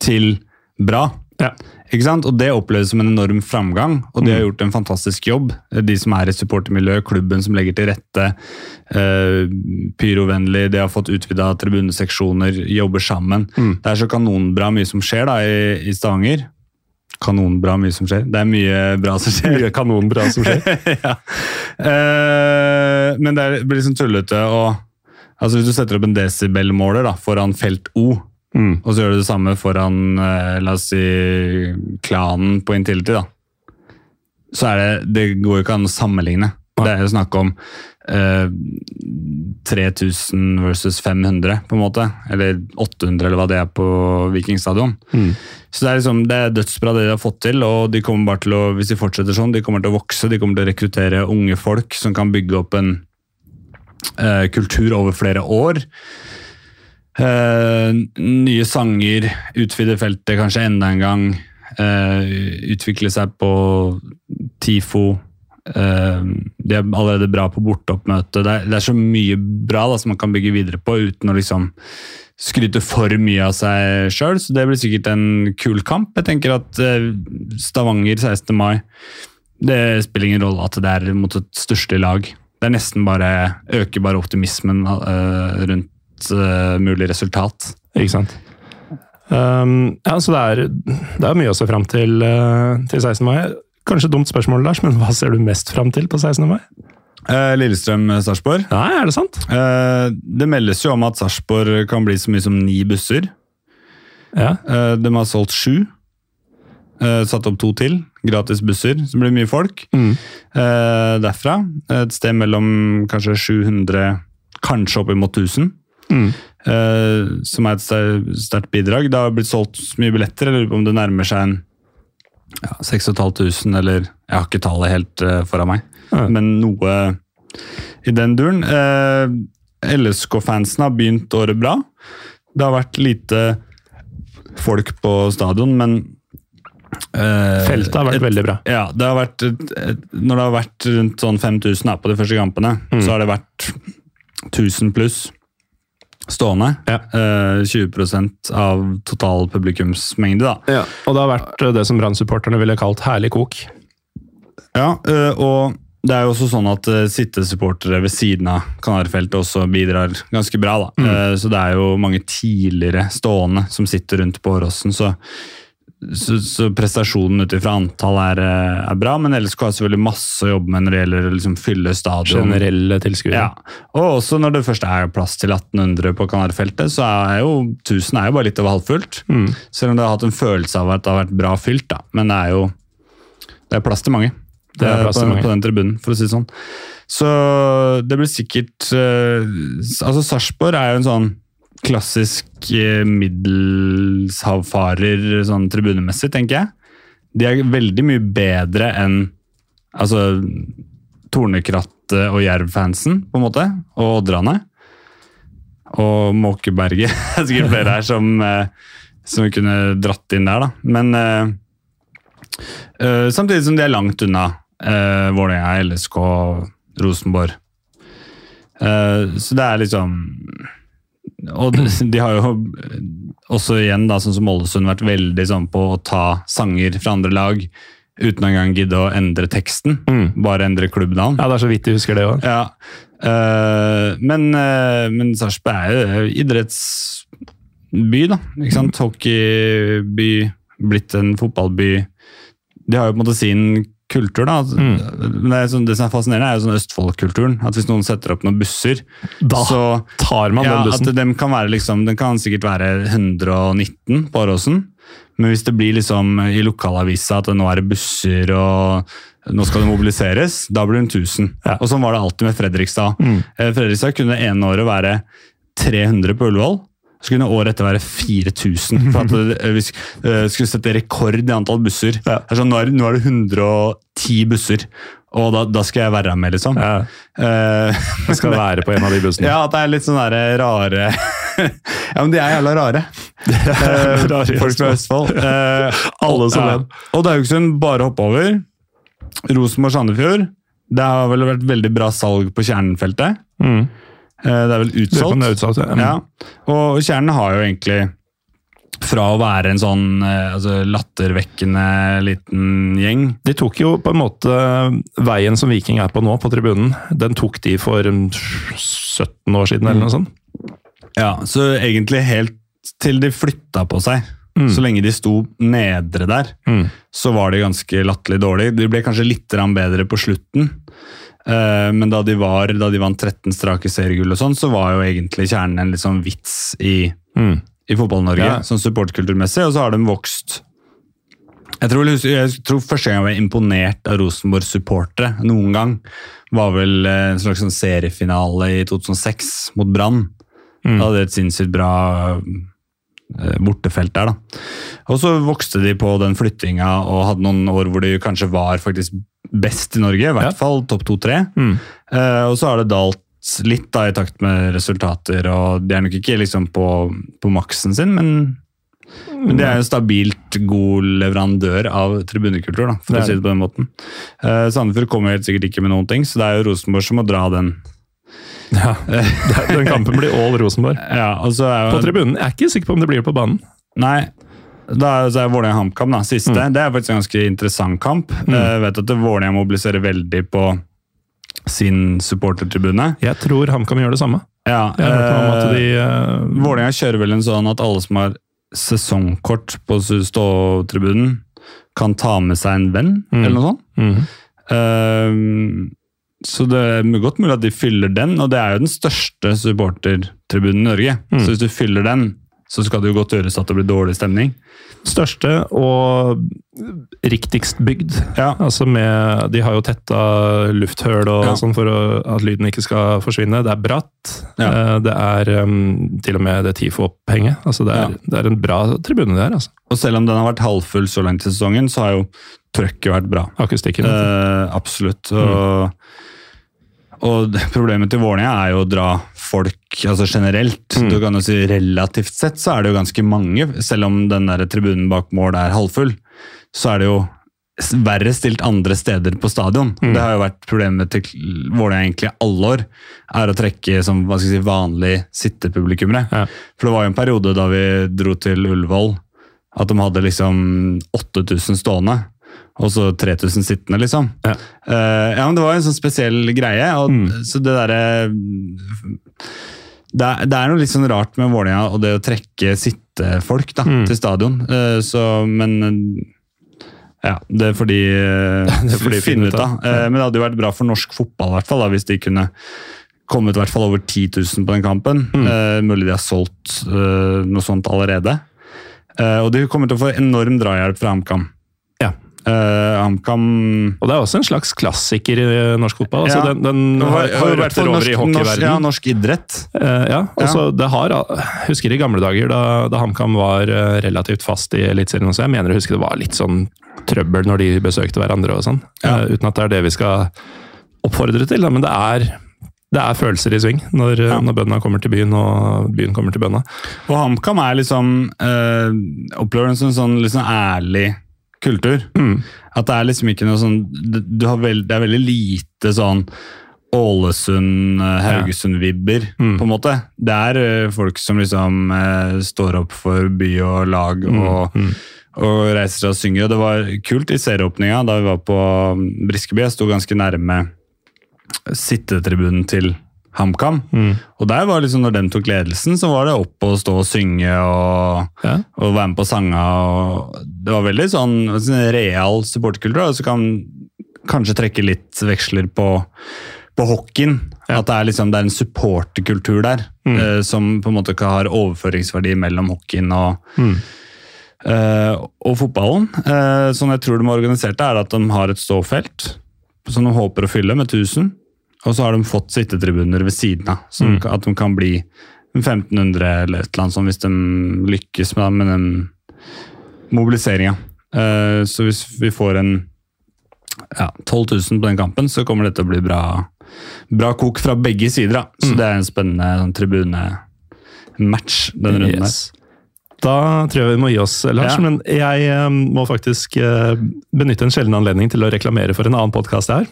til bra. Ja. Ikke sant? Og Det oppleves som en enorm framgang, og de har gjort en fantastisk jobb. De som er i supportermiljøet, klubben som legger til rette, eh, pyrovennlig, de har fått utvida tribuneseksjoner, jobber sammen. Det er så kanonbra mye som skjer da i, i Stavanger. Kanonbra mye som skjer. Det er mye bra som skjer. Mye kanonbra som skjer. (laughs) ja. Eh, men det blir liksom tullete å altså Hvis du setter opp en desibelmåler da, foran felt O, Mm. og så gjør du det samme foran eh, la oss si, klanen på Intility, da. Så er det Det går jo ikke an å sammenligne. Det er jo snakk om eh, 3000 versus 500, på en måte. Eller 800, eller hva det er på Vikingstadion. Så det er, liksom, det er dødsbra det de har fått til, og de kommer bare til å, hvis de fortsetter sånn, de kommer til å vokse. De kommer til å rekruttere unge folk som kan bygge opp en eh, kultur over flere år. Eh, nye sanger, utvide feltet kanskje enda en gang. eh, utvikle seg på TIFO. eh, de er allerede bra på borteoppmøte. Det, det er så mye bra da, som man kan bygge videre på uten å liksom skryte for mye av seg sjøl. Så det blir sikkert en kul kamp. Jeg tenker at Stavanger 16. mai Det spiller ingen rolle at det er mot et største lag. Det er nesten bare øker bare optimismen rundt eh, mulig resultat. Ikke sant. Um, ja, så det er, det er mye å se fram til eh, til 16. mai. Kanskje dumt spørsmål, Lars, men hva ser du mest fram til på 16. mai? Uh, Lillestrøm-Sarpsborg. Nei, er det sant? Eh, det meldes jo om at Sarpsborg kan bli så mye som ni busser. Ja. Eh, de har solgt sju. Eh, satt opp to til. Gratis busser. Så det blir mye folk. Mm. Eh, derfra. Et sted mellom kanskje 700, kanskje oppimot 1000. Mm. Uh, som er et ster- sterkt bidrag. Det har blitt solgt så mye billetter. eller om det nærmer seg en ja, 6500, eller Jeg har ikke tallet helt uh, foran meg, Ja. men noe i den duren. Uh, LSK-fansen har begynt året bra. Det har vært lite folk på stadion, men uh, Feltet har vært et- veldig bra. ja, det har vært et, et, Når det har vært rundt sånn 5000 på de første kampene, Mm. så har det vært 1000 pluss stående. Ja. Uh, 20% av total publikumsmengde, da. Ja. Og det har vært eh, det som Brann-supporterne ville kalt herlig kok. Ja, uh, og det er jo også sånn at uh, sittesupportere ved siden av Kanarifeltet også bidrar ganske bra. da. Eh, Så det er jo mange tidligere stående som sitter rundt på Åråsen, så, så, så prestasjonen ut ifra antall er, eh, er bra. Men LSK har selvfølgelig masse å jobbe med når det gjelder å liksom fylle stadion. Generelle tilskuere. Ja, og også når det først er plass til 1800 på Kanarifeltet, så er jo 1000 er jo bare litt over halvfullt. Mm. Selv om det har hatt en følelse av at det har vært bra fylt, da. Men det er jo det er plass til mange. Det er plass på, til mange. på den tribunen, for å si det sånn. Så det blir sikkert eh, Altså, Sarpsborg er jo en sånn klassisk eh, middelshavfarer sånn tribunemessig, tenker jeg. De er veldig mye bedre enn altså Tornekrattet og Jerv-fansen, på en måte, og Oddrane. Og Måkeberget. Det er sikkert flere her som, eh, som kunne dratt inn der, da. Men eh, eh, samtidig som de er langt unna uh, Vålerenga, LSK, Rosenborg. Eh, så det er liksom Og de, har jo også igjen, da, sånn som Ålesund, vært veldig sånn på å ta sanger fra andre lag uten engang gidde å endre teksten. Mm. Bare endre klubbnavn. Ja, det er så vidt de husker det òg. Ja. eh, men uh, men Sarpsborg er jo idrettsby, da. Ikke sant? Hockeyby, blitt en fotballby De har jo på en måte sin kultur, da. Mm. Det, er sånn, det som er fascinerende, er jo sånn Østfold-kulturen. At hvis noen setter opp noen busser, Da så tar man ja, den at den kan være liksom, Den kan sikkert være 119 på Åråsen, men hvis det blir liksom i lokalavisa at nå er det busser og nå skal det mobiliseres, da blir det en 1000. Ja. Og sånn var det alltid med Fredrikstad. Mm. Eh, Fredrikstad kunne det ene året være 300 på Ullevål. Så kunne året etter være 4000. (laughs) For at eh, vi eh, skulle sette rekord i antall busser. Ja. Sånn, nå, er, nå er det 110 busser, og da, da skal jeg være med, liksom. Ja, Uh, (laughs) jeg skal være på en av de bussene. (laughs) ja, at det er litt sånn rare Ja, men de er jævla rare. Er Rare Folk fra Østfold. Uh, Alle som ja. Og Haugesund bare hoppe over. Rosenborg-Sandefjord. Det har vel vært veldig bra salg på kjernenfeltet. Mm. Eh, det er vel utsolgt. er utsolgt, ja. Ja. Og Kjernen har jo egentlig fra å være en sånn eh, altså, lattervekkende liten gjeng De tok jo på en måte veien som Viking er på nå, på tribunen. Den tok de for mm, 17 år siden, eller noe sånt. Ja, så egentlig helt til de flytta på seg. Mm. Så lenge de sto nedre der, Mm. så var de ganske latterlig dårlige. De ble kanskje litt bedre på slutten. Eh, men da de, var, da de vant 13 strake seriegull, og sånn, så var jo egentlig kjernen en litt sånn vits i, Mm. i Fotball-Norge, Ja. sånn supportkulturmessig, og så har de vokst. Jeg tror, jeg tror første gang jeg var imponert av Rosenborg-supportere noen gang, var vel eh, en slags sånn seriefinale i 2006 mot Brann. Mm. Da hadde de et sinnssykt bra bortefelt der, da. Og så vokste de på den flyttinga og hadde noen år hvor de kanskje var faktisk best i Norge, i hvert Ja. fall topp to-tre. Mm. Eh, og så har det dalt litt da i takt med resultater, og de er nok ikke liksom på, på maksen sin, men, men de er jo stabilt god leverandør av tribunekultur, da, for å si det på den måten. Uh, Sandefjord kommer helt sikkert ikke med noen ting, så det er jo Rosenborg som må dra den. Ja. (laughs) Den kampen blir all Rosenborg. Ja, altså, så På tribunen. Jeg er ikke sikker på om det blir på banen. Nei, da så er Vålerenga-HamKam siste. Mm. Det er faktisk en ganske interessant kamp. Jeg vet at Vålerenga mobiliserer veldig på sin supportertribune. Jeg tror HamKam gjør det samme. Ja, eh, de uh, Vålerenga kjører vel en sånn at alle som har sesongkort på ståtribunen, kan ta med seg en venn, Mm. eller noe sånt. Mm. Ehm, så det er godt mulig at de fyller den, og det er jo den største supportertribunen i Norge. Mm. Så hvis du fyller den, så skal det jo godt gjøres at det blir dårlig stemning. Største og riktigst bygd. Ja, Altså med, de har jo tetta lufthull og Ja. sånn for å, at lyden ikke skal forsvinne. Det er bratt. Ja. Eh, Det er um, til og med det TIFO-opphenget. Altså det, er, det er en bra tribune der, altså. Og selv om den har vært halvfull så langt i sesongen, så har jo trøkket vært bra. Akustikken. Eh, absolutt. Og, og problemet til Vålerenga er jo å dra folk altså generelt. Mm. Du kan jo si Relativt sett så er det jo ganske mange, selv om den der tribunen bak mål er halvfull. Så er det jo verre stilt andre steder på stadion. Mm. Det har jo vært problemet til Vålerenga egentlig alle år, er å trekke som hva skal jeg si, vanlig sittepublikummere. Ja. For det var jo en periode da vi dro til Ullevål, at de hadde liksom 8000 stående. Og så 3000 sittende, liksom. Ja. Uh, ja, men Det var en sånn spesiell greie. Og, Mm. Så det derre det, det er noe litt sånn rart med Vålerenga og det å trekke sittefolk da, Mm. til stadion. Uh, så, men ja, det får de, (laughs) eh, Det får de finne ut av. Uh, men det hadde jo vært bra for norsk fotball i hvert fall, da, hvis de kunne kommet i hvert fall over 10 000 på den kampen. Mm. Mulig de har solgt noe sånt allerede. Og de kommer til å få enorm drahjelp fra HamKam. Ja. Eh, HamKam Og det er også en slags klassiker i norsk fotball. Altså Ja. den, den har, har røtter over i norsk, hockeyverdenen. ja, norsk idrett. Uh, ja, altså det har, husker i gamle dager da, da HamKam var eh, relativt fast i Eliteserien også. Jeg mener å huske det var litt sånn trøbbel når de besøkte hverandre og sånn. Ja. Uh, uten at det er det vi skal oppfordre til, da. men det er, det er følelser i sving når, Ja. når bøndene kommer til byen og byen kommer til bøndene. Og HamKam er liksom øh, Opplever en sånn sånn ærlig kultur. Mm. At det er liksom ikke noe sånn du, du har veld, Det er veldig lite sånn Ålesund, øh, Haugesund-vibber, Mm. på en måte. Det er øh, folk som liksom eh, står opp for by og lag og, mm. og reiser seg og synger. Og det var kult i serieåpninga da vi var på Briskeby. Jeg sto ganske nærme sittetribunen til HamKam. Mm. Og der var liksom, når den tok ledelsen, så var det opp og stå og synge og, Ja. og være med på sanga. Det var veldig sånn, sånn real supporterkultur. Og så kan kanskje trekke litt veksler på, på hockeyen. At det er, liksom, det er en supporterkultur der eh, som på en måte ikke har overføringsverdi mellom hockeyen og, Mm. eh, og fotballen. Eh, sånn jeg tror de har organisert det, er at de har et ståfelt som de håper å fylle med 1000. Og så har de fått sittetribuner ved siden av, så de at de kan bli 1500 eller et eller annet sånt, hvis de lykkes med, med den mobiliseringa. Uh, så hvis vi får en ja, 12 000 på den kampen, så kommer det til å bli bra, bra kok fra begge sider. Da. Så det er en spennende sånn, tribunematch denne runden. Yes. Da tror jeg vi må gi oss, Lars. Ja. Men jeg eh, må faktisk uh, benytte en sjelden anledning til å reklamere for en annen podkast her.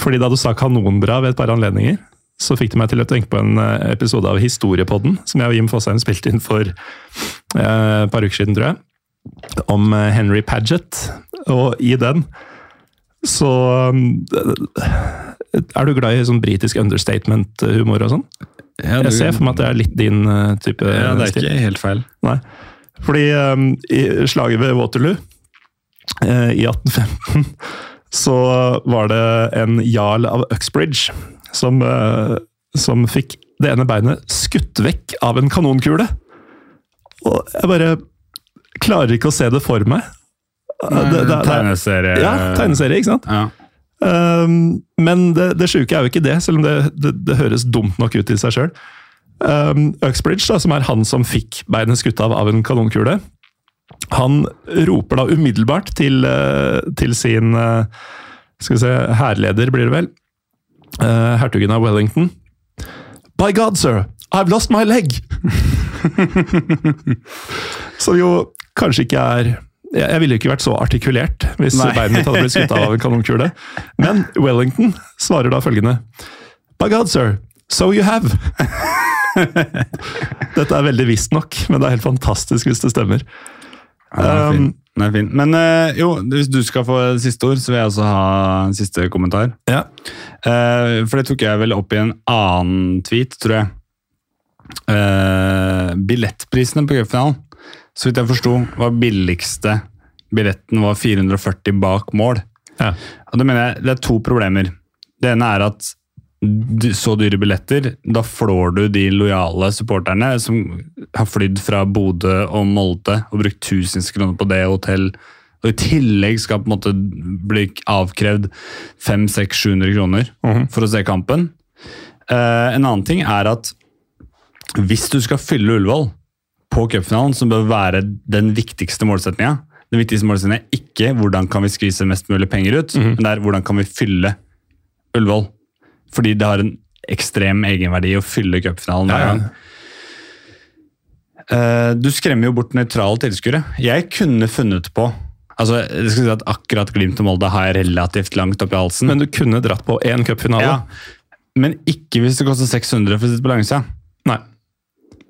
Fordi da du sa kanonbra ved et par anledninger, så fikk det meg til å tenke på en eh, episode av Historiepodden, som jeg og Jim Fosheim spilte inn for eh, et par uker siden, tror jeg. Om eh, Henry Paget. Og i den så Er du glad i sånn britisk understatement-humor og sånn? Ja, Jeg ser for meg at det er litt din type ja, det er stil. ikke helt feil. Nei. Fordi um, i slaget ved Waterloo uh, i 1815 så var det en jarl av Uxbridge som, eh, som fikk det ene beinet skutt vekk av en kanonkule. Og jeg bare klarer ikke å se det for meg. Det- det- det- Tegneserie. Ja, tegneserie, ikke sant? Ja. Um, men det, det sjuke er jo ikke det, selv om det, det, det høres dumt nok ut i seg sjøl. Um, Uxbridge, da, som er han som fikk beinet skutt av av en kanonkule, han roper da umiddelbart til, eh, til sin eh, skal vi se, hærleder, blir det vel, eh, hertugen av Wellington. By God, sir, I've lost my leg! (laughs) Som jo kanskje ikke er jeg ville ikke vært så artikulert hvis Nei. beinet mitt hadde blitt skutt av en kanonkule. Men Wellington svarer da følgende By God, sir, so you have. (laughs) Dette er veldig visst nok, men det er helt fantastisk hvis det stemmer. Ja, den er fin. Den er fin. Men eh, jo, hvis du skal få siste ord, så vil jeg også ha en siste kommentar. Ja. Uh, for det tok jeg vel opp i en annen tweet, tror jeg. Uh, billettprisene på cupfinalen, så vidt jeg forsto, var billigste billetten var 440 bak mål. Ja. Og det mener jeg, det er to problemer. Det ene er at så dyre billetter, da flår du de lojale supporterne som har flydd fra Bodø og Molde og brukt tusenvis av kroner på det hotell, og i tillegg skal på en måte bli avkrevd 500-700 kroner Mhm. for å se kampen. Uh, en annen ting er at hvis du skal fylle Ullevål på cupfinalen, som bør være den viktigste målsettinga Den viktigste målsettinga er ikke hvordan kan vi skvise mest mulig penger ut, men det er hvordan kan vi fylle Ullevål. Fordi det har en ekstrem egenverdi å fylle cupfinalen Ja, ja. Eh, Du skremmer jo bort nøytrale tilskuere. Jeg kunne funnet på altså jeg skal si at Akkurat Glimt og Molde har jeg relativt langt opp i halsen. Men du kunne dratt på én cupfinale. ja, men ikke hvis det koster 600 for å sitte på langsida.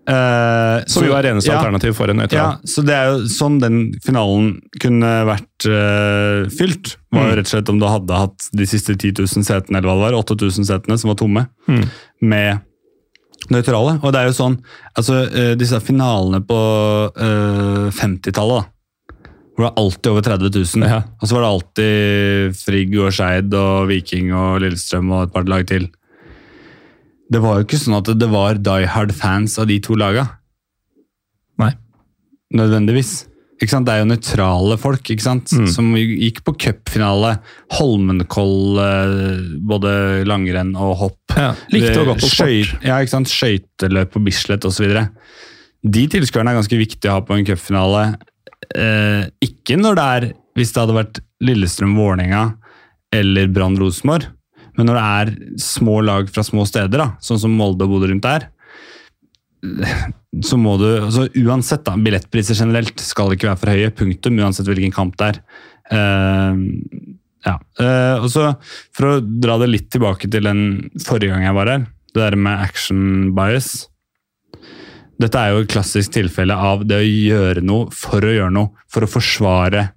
Eh, Som jo er eneste ja, alternativ for en nøytral. Ja, så det er jo sånn den finalen kunne vært uh, fylt. Var jo Mm. rett og slett om du hadde hatt de siste 10 000 setene, eller hva det var, 8000 setene som var tomme, Mm. med nøytrale. Og det er jo sånn, altså uh, disse finalene på eh, 50-tallet, da. Hvor det var alltid over 30 000. Ja. Og så var det alltid Frigg og Skeid og Viking og Lillestrøm og et par lag til. Det var jo ikke sånn at det var die hard fans av de to laga. Nei. Nødvendigvis. Ikke sant? Det er jo nøytrale folk ikke sant? Mm. som gikk på cupfinale. Holmenkoll, eh, både langrenn og hopp. Ja, likte å gå på sport. Ja, ikke sant? Skøyteløp på Bislett osv. De tilskuerne er ganske viktige å ha på en cupfinale. Eh, ikke når det er Hvis det hadde vært Lillestrøm-Vålerenga eller Brann Rosenborg, men når det er små lag fra små steder, da, sånn som Molde og Bodø rundt der, så må du altså Uansett, da, billettpriser generelt skal ikke være for høye. Punktum, uansett hvilken kamp det er. Uh, ja. Uh, og så, For å dra det litt tilbake til den forrige gang jeg var her, det der med action bias. Dette er jo et klassisk tilfelle av det å gjøre noe for å gjøre noe. For å forsvare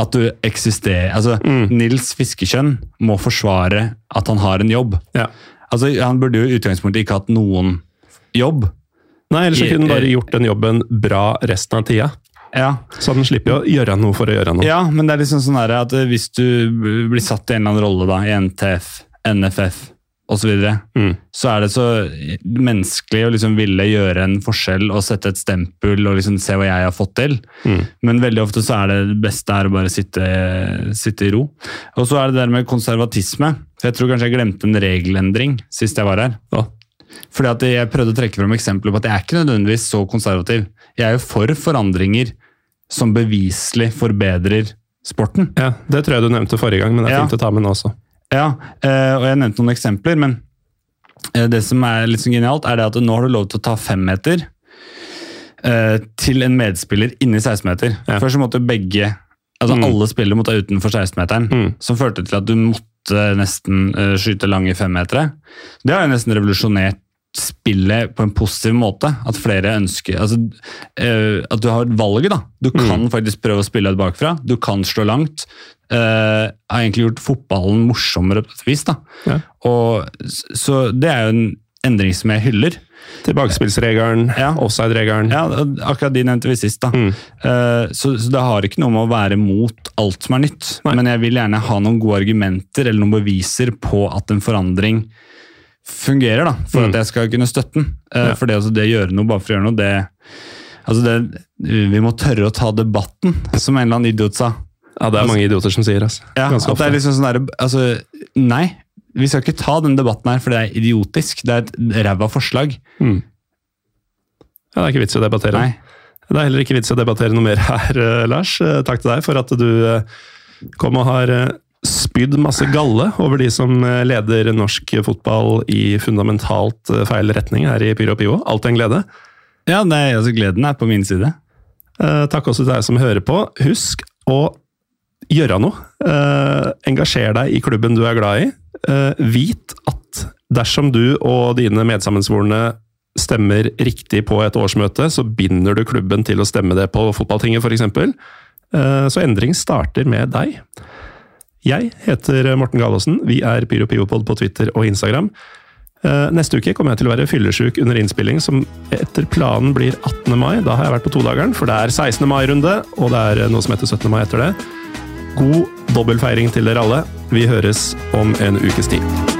at du eksisterer. Altså, Mm. Nils Fiskekjønn må forsvare at han har en jobb. Ja. Altså, Han burde jo i utgangspunktet ikke hatt noen jobb. Nei, ellers så kunne han bare gjort den jobben bra resten av tida. Ja, Så han slipper å gjøre noe for å gjøre noe. ja men det er liksom sånn at hvis du blir satt i en eller annen rolle da, i NTF, NFF osv., så, Mm. så er det så menneskelig å liksom ville gjøre en forskjell og sette et stempel og liksom se hva jeg har fått til. Mm. Men veldig ofte så er det det beste er å bare sitte, sitte i ro. Og så er det det der med konservatisme. Jeg tror kanskje jeg glemte en regelendring sist jeg var her. Ja. Fordi at Jeg prøvde å trekke frem eksempler på at jeg er ikke nødvendigvis så konservativ. Jeg er jo for forandringer som beviselig forbedrer sporten. Ja, Det tror jeg du nevnte forrige gang, men det er Ja. fint å ta med nå også. Ja, eh, og jeg nevnte noen eksempler, men eh, det som er litt så genialt, er det at nå har du lov til å ta fem meter eh, til en medspiller inni 16-meter. Ja. Først så måtte begge, altså Mm. alle spillere måtte utenfor 16-meteren, Mm. som førte til at du måtte nesten skyte lange femmetere. Det har jo nesten revolusjonert spillet på en positiv måte. At flere ønsker altså, At du har valget, da. Du Mm. kan faktisk prøve å spille det bakfra. Du kan slå langt. Eh, har egentlig gjort fotballen morsommere på et vis. da. Ja. Og, så det er jo en endring som jeg hyller. Tilbakespillsregelen, Ja. offside-regelen. Ja, Akkurat de nevnte vi sist. da. Mm. Uh, så, så det har ikke noe med å være mot alt som er nytt. Nei. Men jeg vil gjerne ha noen gode argumenter eller noen beviser på at en forandring fungerer, da, for Mm. at jeg skal kunne støtte den. Uh, Ja. For det, altså, det gjøre noe bare for å gjøre noe, det Altså det, Vi må tørre å ta debatten, som en eller annen idiot sa. Ja, det er mange idioter som sier altså. Ja, Ganske er ofte. liksom sånn der, altså, Nei, vi skal ikke ta den debatten her, for det er idiotisk. Det er et ræva forslag. Mm. Ja, det er ikke vits i å debattere. Nei. Det er heller ikke vits i å debattere noe mer (laughs) her, eh, Lars. Eh, Takk til deg for at du eh, kom og har spydd masse galle over de som leder norsk fotball i fundamentalt feil retning her i Pyro Pivo. Alt en glede. Ja, nei, altså Gleden er på min side. Takk også til deg som hører på. Husk å gjøre noe. Eh, engasjer deg i klubben du er glad i. Eh, vit at dersom du og dine medsammensvorne stemmer riktig på et årsmøte, så binder du klubben til å stemme det på fotballtinget f.eks. Eh, så endring starter med deg. Jeg heter Morten Galaasen. Vi er PyroPivopod på Twitter og Instagram. Neste uke kommer jeg til å være fyllesyk under innspilling, som etter planen blir 18. mai. Da har jeg vært på todageren, for det er 16. mai-runde, og det er noe som heter 17. mai etter det. God dobbeltfeiring til dere alle. Vi høres om en ukes tid.